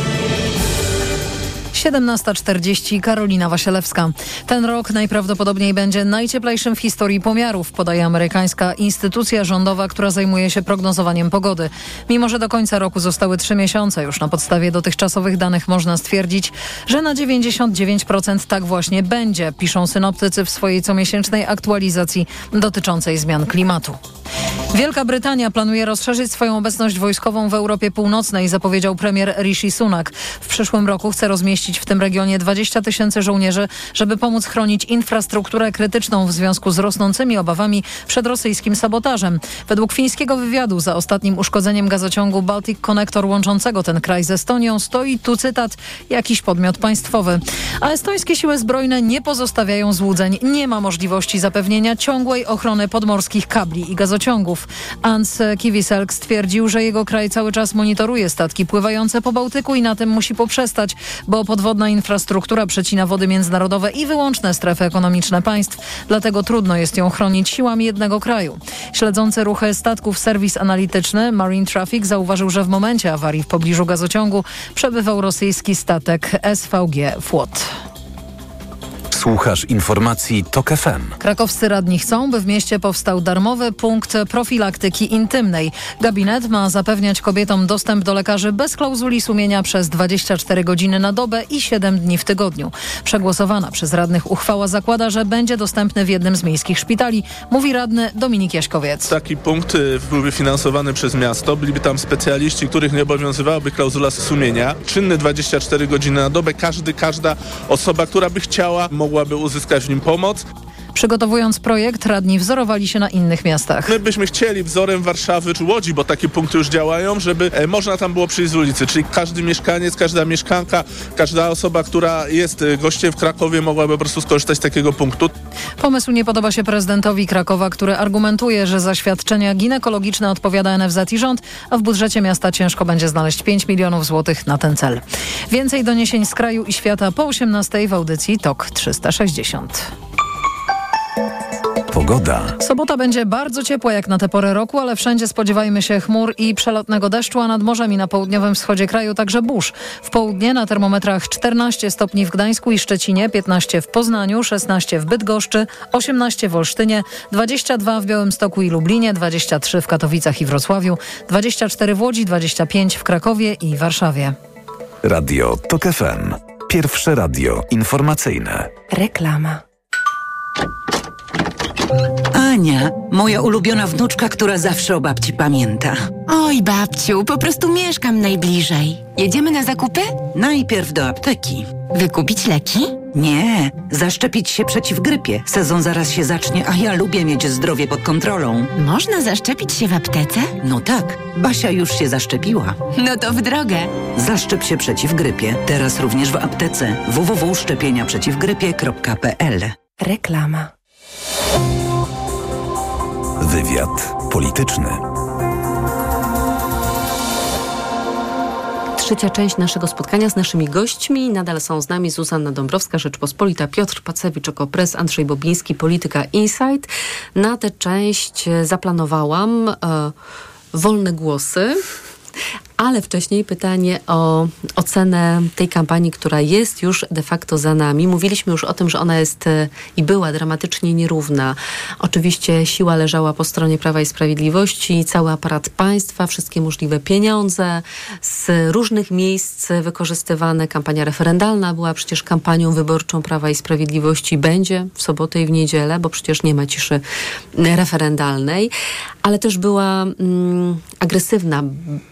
17.40 Karolina Wasielewska. Ten rok najprawdopodobniej będzie najcieplejszym w historii pomiarów, podaje amerykańska instytucja rządowa, która zajmuje się prognozowaniem pogody. Mimo, że do końca roku zostały trzy miesiące, już na podstawie dotychczasowych danych można stwierdzić, że na 99% tak właśnie będzie, piszą synoptycy w swojej comiesięcznej aktualizacji dotyczącej zmian klimatu. Wielka Brytania planuje rozszerzyć swoją obecność wojskową w Europie Północnej, zapowiedział premier Rishi Sunak. W przyszłym roku chce rozmieścić w tym regionie 20 tysięcy żołnierzy, żeby pomóc chronić infrastrukturę krytyczną w związku z rosnącymi obawami przed rosyjskim sabotażem. Według fińskiego wywiadu za ostatnim uszkodzeniem gazociągu Baltic Connector łączącego ten kraj z Estonią stoi, tu cytat, jakiś podmiot państwowy. A estońskie siły zbrojne nie pozostawiają złudzeń. Nie ma możliwości zapewnienia ciągłej ochrony podmorskich kabli i gazociągów. Ans Kiwiselk stwierdził, że jego kraj cały czas monitoruje statki pływające po Bałtyku i na tym musi poprzestać, bo podwodna infrastruktura przecina wody międzynarodowe i wyłączne strefy ekonomiczne państw, dlatego trudno jest ją chronić siłami jednego kraju. Śledzący ruchy statków serwis analityczny Marine Traffic zauważył, że w momencie awarii w pobliżu gazociągu przebywał rosyjski statek SVG Flot. Słuchasz informacji TOK FM. Krakowscy radni chcą, by w mieście powstał darmowy punkt profilaktyki intymnej. Gabinet ma zapewniać kobietom dostęp do lekarzy bez klauzuli sumienia przez 24 godziny na dobę i 7 dni w tygodniu. Przegłosowana przez radnych uchwała zakłada, że będzie dostępny w jednym z miejskich szpitali, mówi radny Dominik Jaśkowiec. Taki punkt y, byłby finansowany przez miasto, byliby tam specjaliści, których nie obowiązywałaby klauzula sumienia. Czynny 24 godziny na dobę, każdy, każda osoba, która by chciała, mogłaby uzyskać w nim pomoc. Przygotowując projekt, radni wzorowali się na innych miastach. My byśmy chcieli wzorem Warszawy czy Łodzi, bo takie punkty już działają, żeby e, można tam było przyjść z ulicy, czyli każdy mieszkaniec, każda mieszkanka, każda osoba, która jest e, gościem w Krakowie mogłaby po prostu skorzystać z takiego punktu. Pomysł nie podoba się prezydentowi Krakowa, który argumentuje, że za świadczenia ginekologiczne odpowiada NFZ i rząd, a w budżecie miasta ciężko będzie znaleźć 5 milionów złotych na ten cel. Więcej doniesień z kraju i świata po 18 w audycji TOK 360. Pogoda. Sobota będzie bardzo ciepła jak na tę porę roku, ale wszędzie spodziewajmy się chmur i przelotnego deszczu, a nad morzem i na południowym wschodzie kraju także burz. W południe na termometrach 14 stopni w Gdańsku i Szczecinie, 15 w Poznaniu, 16 w Bydgoszczy, 18 w Olsztynie, 22 w Białymstoku i Lublinie, 23 w Katowicach i Wrocławiu, 24 w Łodzi, 25 w Krakowie i Warszawie. Radio TOK FM. Pierwsze radio informacyjne. Reklama. Ania, moja ulubiona wnuczka, która zawsze o babci pamięta. Oj, babciu, po prostu mieszkam najbliżej. Jedziemy na zakupy? Najpierw do apteki. Wykupić leki? Nie, zaszczepić się przeciw grypie. Sezon zaraz się zacznie, a ja lubię mieć zdrowie pod kontrolą. Można zaszczepić się w aptece? No tak, Basia już się zaszczepiła. No to w drogę. Zaszczep się przeciw grypie. Teraz również w aptece. www.szczepieniaprzeciwgrypie.pl Reklama. Wywiad polityczny. Trzecia część naszego spotkania z naszymi gośćmi. Nadal są z nami Zuzanna Dąbrowska, Rzeczpospolita, Piotr Pacewicz, Okopres, Andrzej Bobiński, Polityka Insight. Na tę część zaplanowałam e, wolne głosy. Ale wcześniej pytanie o ocenę tej kampanii, która jest już de facto za nami. Mówiliśmy już o tym, że ona jest e, i była dramatycznie nierówna. Oczywiście siła leżała po stronie Prawa i Sprawiedliwości, cały aparat państwa, wszystkie możliwe pieniądze z różnych miejsc wykorzystywane. Kampania referendalna była przecież kampanią wyborczą Prawa i Sprawiedliwości. Będzie w sobotę i w niedzielę, bo przecież nie ma ciszy referendalnej. Ale też była mm, agresywna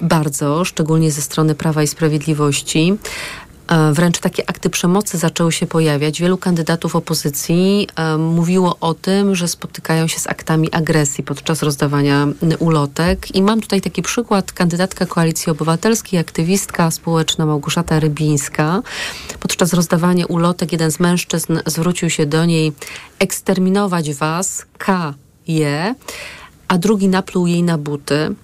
bardzo szczególnie ze strony Prawa i Sprawiedliwości. E, Wręcz takie akty przemocy zaczęły się pojawiać. Wielu kandydatów opozycji e, mówiło o tym, że spotykają się z aktami agresji podczas rozdawania ulotek. I mam tutaj taki przykład. Kandydatka Koalicji Obywatelskiej, aktywistka społeczna Małgorzata Rybińska. Podczas rozdawania ulotek jeden z mężczyzn zwrócił się do niej eksterminować was, K. Je a drugi napluł jej na buty.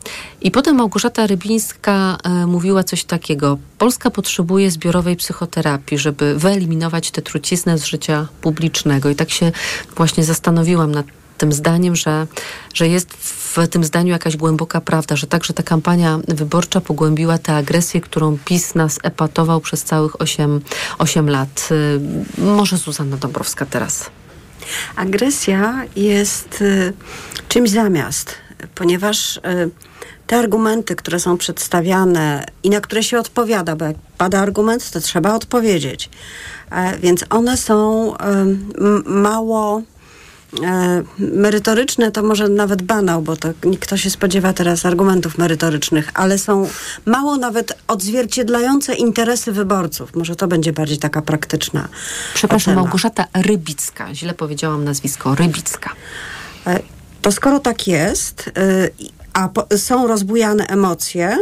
I potem Małgorzata Rybińska e, mówiła coś takiego. Polska potrzebuje zbiorowej psychoterapii, żeby wyeliminować tę truciznę z życia publicznego. I tak się właśnie zastanowiłam nad tym zdaniem, że, że jest w tym zdaniu jakaś głęboka prawda, że także ta kampania wyborcza pogłębiła tę agresję, którą PiS nas epatował przez całych 8, 8 lat. Y, Może Zuzanna Dąbrowska teraz. Agresja jest y, czymś zamiast, ponieważ y, te argumenty, które są przedstawiane i na które się odpowiada, bo jak pada argument, to trzeba odpowiedzieć. E, więc one są y, mało merytoryczne, to może nawet banał, bo to kto się spodziewa teraz argumentów merytorycznych, ale są mało nawet odzwierciedlające interesy wyborców. Może to będzie bardziej taka praktyczna. Przepraszam, ocena. Małgorzata Rybicka. Źle powiedziałam nazwisko. Rybicka. E, To skoro tak jest, y, a są rozbujane emocje,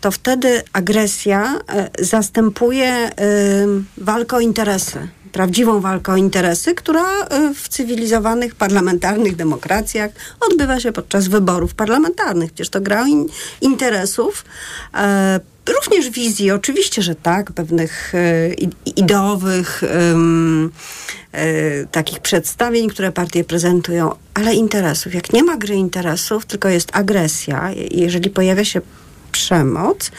to wtedy agresja zastępuje walkę o interesy. Prawdziwą walkę o interesy, która y, w cywilizowanych, parlamentarnych demokracjach odbywa się podczas wyborów parlamentarnych. Przecież to gra in, interesów. e, Również wizji, oczywiście, że tak, pewnych e, ideowych e, takich przedstawień, które partie prezentują, ale interesów. Jak nie ma gry interesów, tylko jest agresja, jeżeli pojawia się przemoc,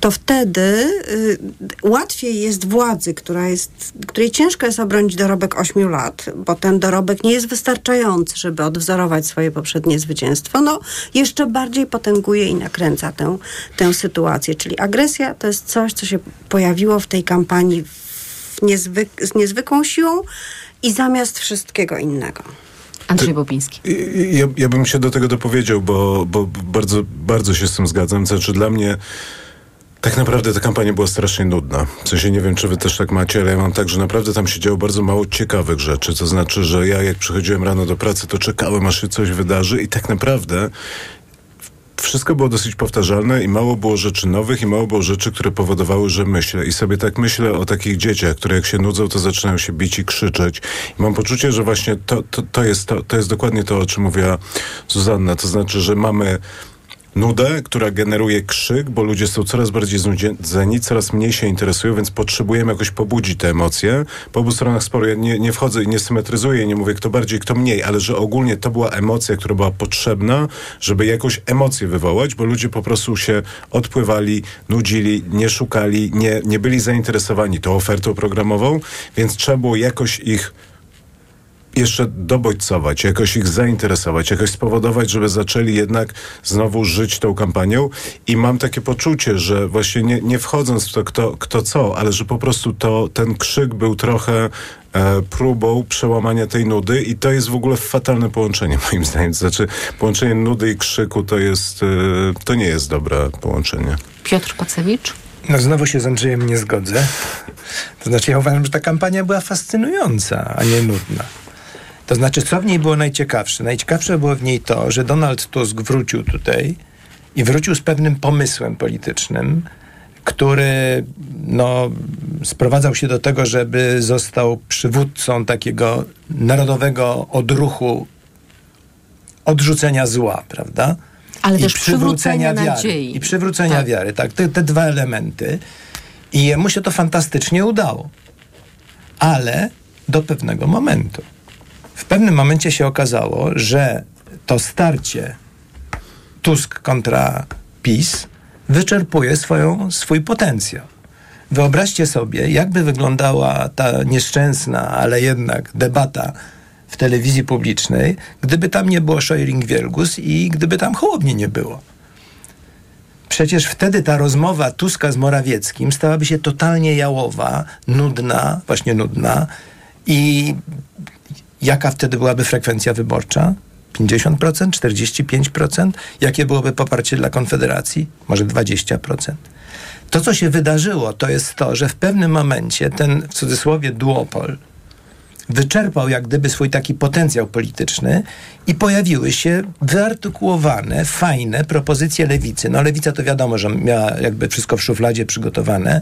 to wtedy y, łatwiej jest władzy, która jest, której ciężko jest obronić dorobek 8 lat, bo ten dorobek nie jest wystarczający, żeby odwzorować swoje poprzednie zwycięstwo, no jeszcze bardziej potęguje i nakręca tę, tę sytuację. Czyli agresja to jest coś, co się pojawiło w tej kampanii w niezwyk- z niezwykłą siłą i zamiast wszystkiego innego. Andrzej Bobiński. Ja, ja bym się do tego dopowiedział, bo, bo bardzo, bardzo się z tym zgadzam. Znaczy dla mnie tak naprawdę ta kampania była strasznie nudna. W sensie nie wiem, czy wy też tak macie, ale ja mam tak, że naprawdę tam się działo bardzo mało ciekawych rzeczy. To znaczy, że ja jak przychodziłem rano do pracy, to czekałem, aż się coś wydarzy i tak naprawdę wszystko było dosyć powtarzalne i mało było rzeczy nowych i mało było rzeczy, które powodowały, że myślę. I sobie tak myślę o takich dzieciach, które jak się nudzą, to zaczynają się bić i krzyczeć. I mam poczucie, że właśnie to, to, to, jest, to, to jest dokładnie to, o czym mówiła Zuzanna. To znaczy, że mamy nudę, która generuje krzyk, bo ludzie są coraz bardziej znudzeni, coraz mniej się interesują, więc potrzebujemy jakoś pobudzić te emocje. Po obu stronach sporu ja nie, nie wchodzę i nie symetryzuję, nie mówię kto bardziej, kto mniej, ale że ogólnie to była emocja, która była potrzebna, żeby jakąś emocję wywołać, bo ludzie po prostu się odpływali, nudzili, nie szukali, nie, nie byli zainteresowani tą ofertą programową, więc trzeba było jakoś ich jeszcze dobodźcować, jakoś ich zainteresować, jakoś spowodować, żeby zaczęli jednak znowu żyć tą kampanią. I mam takie poczucie, że właśnie nie, nie wchodząc w to, kto, kto co, ale że po prostu to, ten krzyk był trochę e, próbą przełamania tej nudy i to jest w ogóle fatalne połączenie moim zdaniem. To znaczy połączenie nudy i krzyku to jest, e, to nie jest dobre połączenie. Piotr Pacewicz. No znowu się z Andrzejem nie zgodzę. To znaczy ja uważam, że ta kampania była fascynująca, a nie nudna. To znaczy, co w niej było najciekawsze? Najciekawsze było w niej to, że Donald Tusk wrócił tutaj i wrócił z pewnym pomysłem politycznym, który no, sprowadzał się do tego, żeby został przywódcą takiego narodowego odruchu odrzucenia zła, prawda? Ale I też przywrócenia wiary. nadziei. I przywrócenia Tak. wiary, tak. Te, te dwa elementy. I jemu się to fantastycznie udało. Ale do pewnego momentu. W pewnym momencie się okazało, że to starcie Tusk kontra PiS wyczerpuje swoją, swój potencjał. Wyobraźcie sobie, jakby wyglądała ta nieszczęsna, ale jednak debata w telewizji publicznej, gdyby tam nie było Szojring-Wielgus i gdyby tam Hołowni nie było. Przecież wtedy ta rozmowa Tuska z Morawieckim stałaby się totalnie jałowa, nudna, właśnie nudna. I jaka wtedy byłaby frekwencja wyborcza? 50%, 45%? Jakie byłoby poparcie dla Konfederacji? Może 20%. To, co się wydarzyło, to jest to, że w pewnym momencie ten, w cudzysłowie, duopol wyczerpał jak gdyby swój taki potencjał polityczny i pojawiły się wyartykułowane, fajne propozycje lewicy. No lewica to wiadomo, że miała jakby wszystko w szufladzie przygotowane.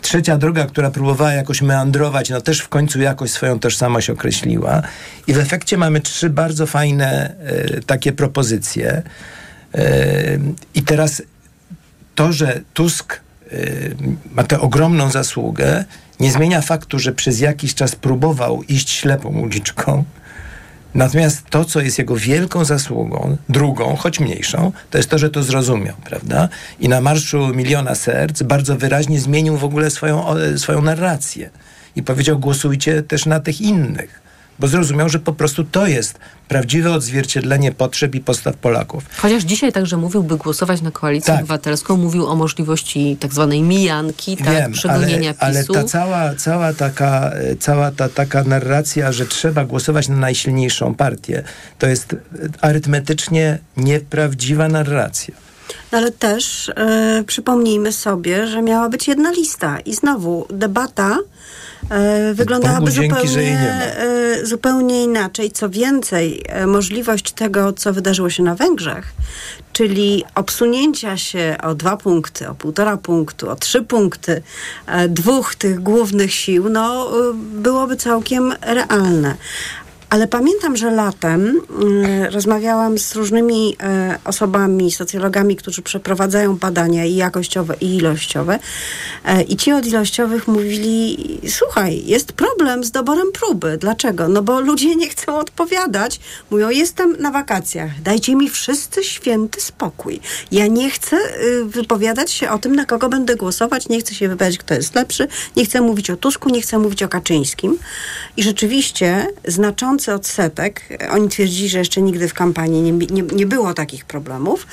Trzecia droga, która próbowała jakoś meandrować, no też w końcu jakoś swoją tożsamość określiła. I w efekcie mamy trzy bardzo fajne e, takie propozycje. E, I teraz to, że Tusk y, ma tę ogromną zasługę, nie zmienia faktu, że przez jakiś czas próbował iść ślepą uliczką. Natomiast to, co jest jego wielką zasługą, drugą, choć mniejszą, to jest to, że to zrozumiał, prawda? I na Marszu Miliona Serc bardzo wyraźnie zmienił w ogóle swoją, o, swoją narrację. I powiedział, głosujcie też na tych innych. Bo zrozumiał, że po prostu to jest prawdziwe odzwierciedlenie potrzeb i postaw Polaków. Chociaż dzisiaj także mówił, by głosować na koalicję Tak. obywatelską, mówił o możliwości tak zwanej mijanki, tak, Wiem, przegonienia ale, PiSu. ale ta cała, cała, taka, e, cała ta taka narracja, że trzeba głosować na najsilniejszą partię, to jest e, arytmetycznie nieprawdziwa narracja. No ale też e, przypomnijmy sobie, że miała być jedna lista i znowu debata wyglądałaby Bogu dzięki, zupełnie, e, zupełnie inaczej. Co więcej, e, możliwość tego, co wydarzyło się na Węgrzech, czyli obsunięcia się o dwa punkty, o półtora punktu, o trzy punkty e, dwóch tych głównych sił, no e, byłoby całkiem realne. Ale pamiętam, że latem y, rozmawiałam z różnymi y, osobami, socjologami, którzy przeprowadzają badania i jakościowe, i ilościowe. Y, I ci od ilościowych mówili: Słuchaj, jest problem z doborem próby. Dlaczego? No bo ludzie nie chcą odpowiadać. Mówią: Jestem na wakacjach, dajcie mi wszyscy święty spokój. Ja nie chcę y, wypowiadać się o tym, na kogo będę głosować, nie chcę się wypowiadać, kto jest lepszy, nie chcę mówić o Tusku, nie chcę mówić o Kaczyńskim. I rzeczywiście znaczący odsetek, e, oni twierdzili, że jeszcze nigdy w kampanii nie, nie, nie było takich problemów,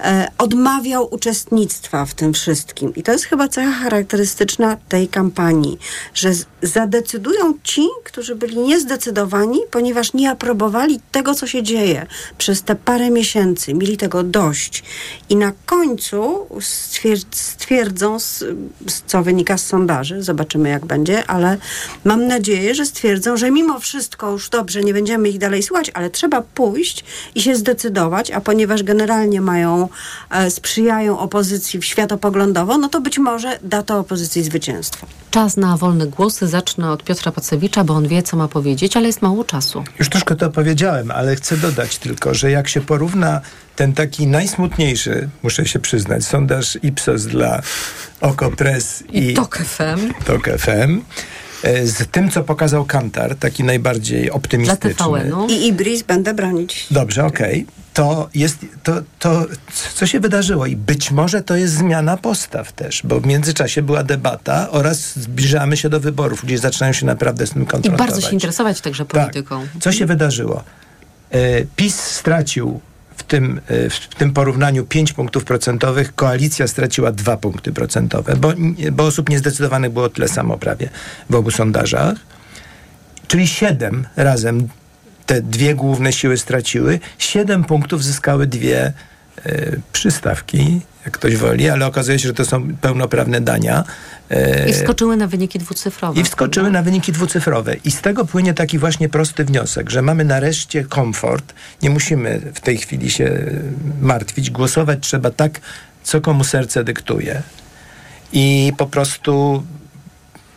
e, odmawiał uczestnictwa w tym wszystkim. I to jest chyba cecha charakterystyczna tej kampanii, że zadecydują ci, którzy byli niezdecydowani, ponieważ nie aprobowali tego, co się dzieje przez te parę miesięcy, mieli tego dość. I na końcu stwier- stwierdzą, co wynika z sondaży, zobaczymy jak będzie, ale mam nadzieję, że stwierdzą, że mimo wszystko już dobrze, nie będziemy ich dalej słuchać, ale trzeba pójść i się zdecydować, a ponieważ generalnie mają, e, sprzyjają opozycji światopoglądowo, no to być może da to opozycji zwycięstwo. Czas na wolne głosy. Zacznę od Piotra Pacewicza, bo on wie, co ma powiedzieć, ale jest mało czasu. Już troszkę to powiedziałem, ale chcę dodać tylko, że jak się porówna ten taki najsmutniejszy, muszę się przyznać, sondaż Ipsos dla Okopres i, I TOK FM. Tok FM, z tym, co pokazał Kantar, taki najbardziej Dla optymistyczny. TVN-u. I Ibris będę bronić. Dobrze, okej. To jest, to, to, co się wydarzyło i być może to jest zmiana postaw też, bo w międzyczasie była debata oraz zbliżamy się do wyborów, ludzie zaczynają się naprawdę z tym I konfrontować. bardzo się interesować także polityką. Co się wydarzyło? E, PiS stracił w tym, e, w tym porównaniu 5 punktów procentowych, koalicja straciła 2 punkty procentowe, bo, bo osób niezdecydowanych było tyle samo prawie w obu sondażach. Czyli 7 razem te dwie główne siły straciły, 7 punktów zyskały dwie przystawki, jak ktoś woli, ale okazuje się, że to są pełnoprawne dania. E, I wskoczyły na wyniki dwucyfrowe. i wskoczyły na wyniki dwucyfrowe. I z tego płynie taki właśnie prosty wniosek, że mamy nareszcie komfort. Nie musimy w tej chwili się e, martwić. Głosować trzeba tak, co komu serce dyktuje. I po prostu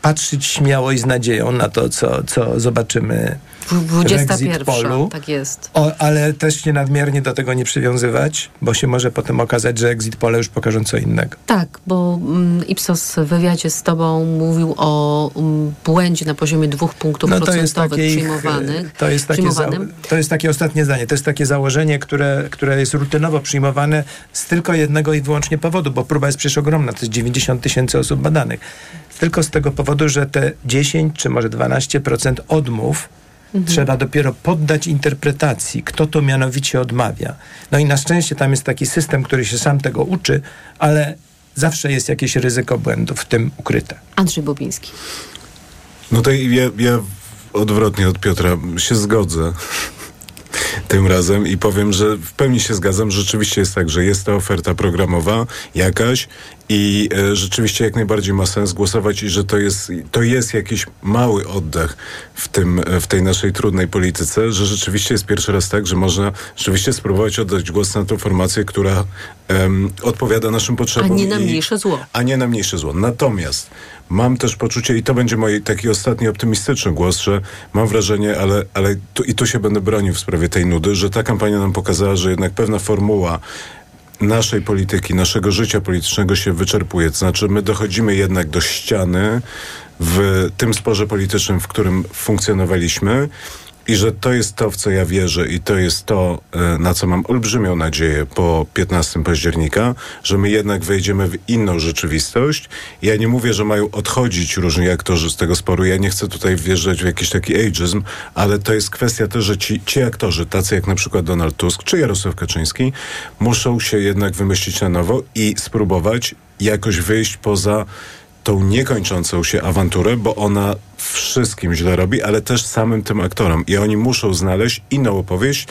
patrzeć śmiało i z nadzieją na to, co, co zobaczymy 21. polu. Tak jest. O, ale też się nadmiernie do tego nie przywiązywać, bo się może potem okazać, że exit pole już pokażą co innego. Tak, bo mm, Ipsos w wywiadzie z tobą mówił o mm, błędzie na poziomie dwóch punktów No to jest procentowych przyjmowanych. to jest takie, za, to jest takie ostatnie zdanie. To jest takie założenie, które, które jest rutynowo przyjmowane z tylko jednego i wyłącznie powodu, bo próba jest przecież ogromna. To jest 90 tysięcy osób badanych. Tylko z tego powodu, że te 10 czy może 12% odmów Mhm. trzeba dopiero poddać interpretacji, kto to mianowicie odmawia. No i na szczęście tam jest taki system, który się sam tego uczy, ale zawsze jest jakieś ryzyko błędu w tym ukryte. Andrzej Bobiński. No to ja, ja odwrotnie od Piotra się zgodzę tym razem i powiem, że w pełni się zgadzam. Rzeczywiście jest tak, że jest ta oferta programowa jakaś I e, rzeczywiście jak najbardziej ma sens głosować i że to jest, to jest jakiś mały oddech w, tym, e, w tej naszej trudnej polityce, że rzeczywiście jest pierwszy raz tak, że można rzeczywiście spróbować oddać głos na tą formację, która odpowiada naszym A potrzebom. nie na mniejsze zło. a nie na mniejsze zło. Natomiast mam też poczucie, i to będzie mój taki ostatni optymistyczny głos, że mam wrażenie, ale, ale tu, i tu się będę bronił w sprawie tej nudy, że ta kampania nam pokazała, że jednak pewna formuła naszej polityki, naszego życia politycznego się wyczerpuje. To znaczy, my dochodzimy jednak do ściany w tym sporze politycznym, w którym funkcjonowaliśmy. I że to jest to, w co ja wierzę, i to jest to, e, na co mam olbrzymią nadzieję po 15 października, że my jednak wejdziemy w inną rzeczywistość. Ja nie mówię, że mają odchodzić różni aktorzy z tego sporu. Ja nie chcę tutaj wjeżdżać w jakiś taki ageizm, ale to jest kwestia też, że ci, ci aktorzy, tacy jak na przykład Donald Tusk czy Jarosław Kaczyński, muszą się jednak wymyślić na nowo i spróbować jakoś wyjść poza tą niekończącą się awanturę, bo ona wszystkim źle robi, ale też samym tym aktorom. I oni muszą znaleźć inną opowieść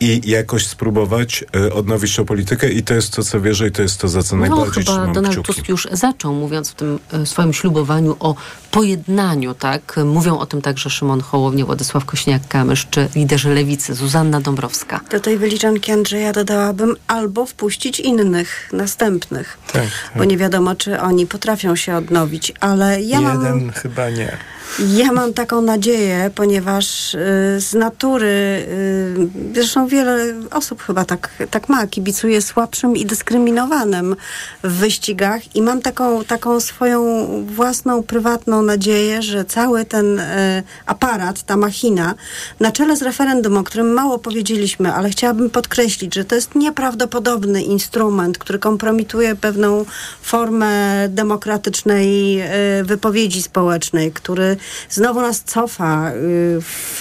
i jakoś spróbować e, odnowić tą politykę i to jest to, co wierzę i to jest to, za co No najbardziej chyba Donald kciuki. Tusk już zaczął, mówiąc w tym e, swoim ślubowaniu o pojednaniu, tak? Mówią o tym także Szymon Hołownia, Władysław Kośniak-Kamysz czy liderzy Lewicy, Zuzanna Dąbrowska. Do tej wyliczanki Andrzeja dodałabym albo wpuścić innych, następnych, Tak, bo nie wiadomo, czy oni potrafią się odnowić, ale ja mam... Jeden chyba nie. Ja mam taką nadzieję, ponieważ y, z natury, y, zresztą wiele osób chyba tak, tak ma, kibicuje słabszym i dyskryminowanym w wyścigach i mam taką, taką swoją własną, prywatną nadzieję, że cały ten y, aparat, ta machina, na czele z referendum, o którym mało powiedzieliśmy, ale chciałabym podkreślić, że to jest nieprawdopodobny instrument, który kompromituje pewną formę demokratycznej y, wypowiedzi społecznej, który znowu nas cofa y, w,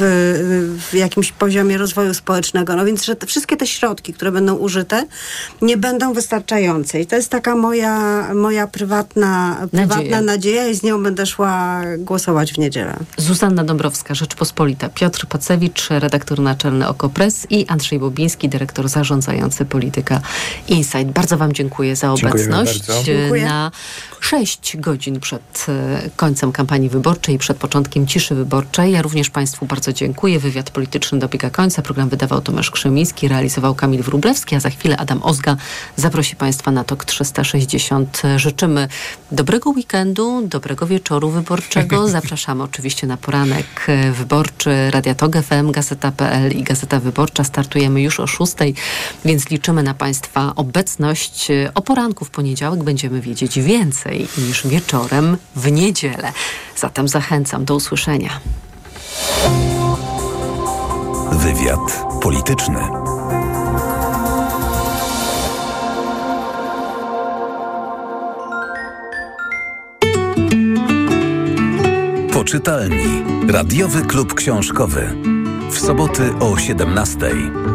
w jakimś poziomie rozwoju społecznego. No więc, że te, wszystkie te środki, które będą użyte, nie będą wystarczające. I to jest taka moja, moja prywatna, prywatna nadzieja i z nią będę szła głosować w niedzielę. Zuzanna Dąbrowska, Rzeczpospolita, Piotr Pacewicz, redaktor naczelny OKO.press i Andrzej Bobiński, dyrektor zarządzający Polityka Insight. Bardzo Wam dziękuję za obecność. Dziękuję. na 6 godzin przed e, końcem kampanii wyborczej, przed początkiem ciszy wyborczej. Ja również Państwu bardzo dziękuję. Wywiad polityczny dobiega końca. Program wydawał Tomasz Krzemiński, realizował Kamil Wróblewski, a za chwilę Adam Ozga zaprosi Państwa na TOK 360. Życzymy dobrego weekendu, dobrego wieczoru wyborczego. Zapraszamy oczywiście na poranek e, wyborczy Radia FM, Gazeta.pl i Gazeta Wyborcza. Startujemy już o 6, więc liczymy na Państwa obecność. E, O poranku w poniedziałek będziemy wiedzieć więcej niż wieczorem w niedzielę. Zatem zachęcam do usłyszenia. Wywiad polityczny. Poczytalni. Radiowy klub książkowy. W soboty o 17:00.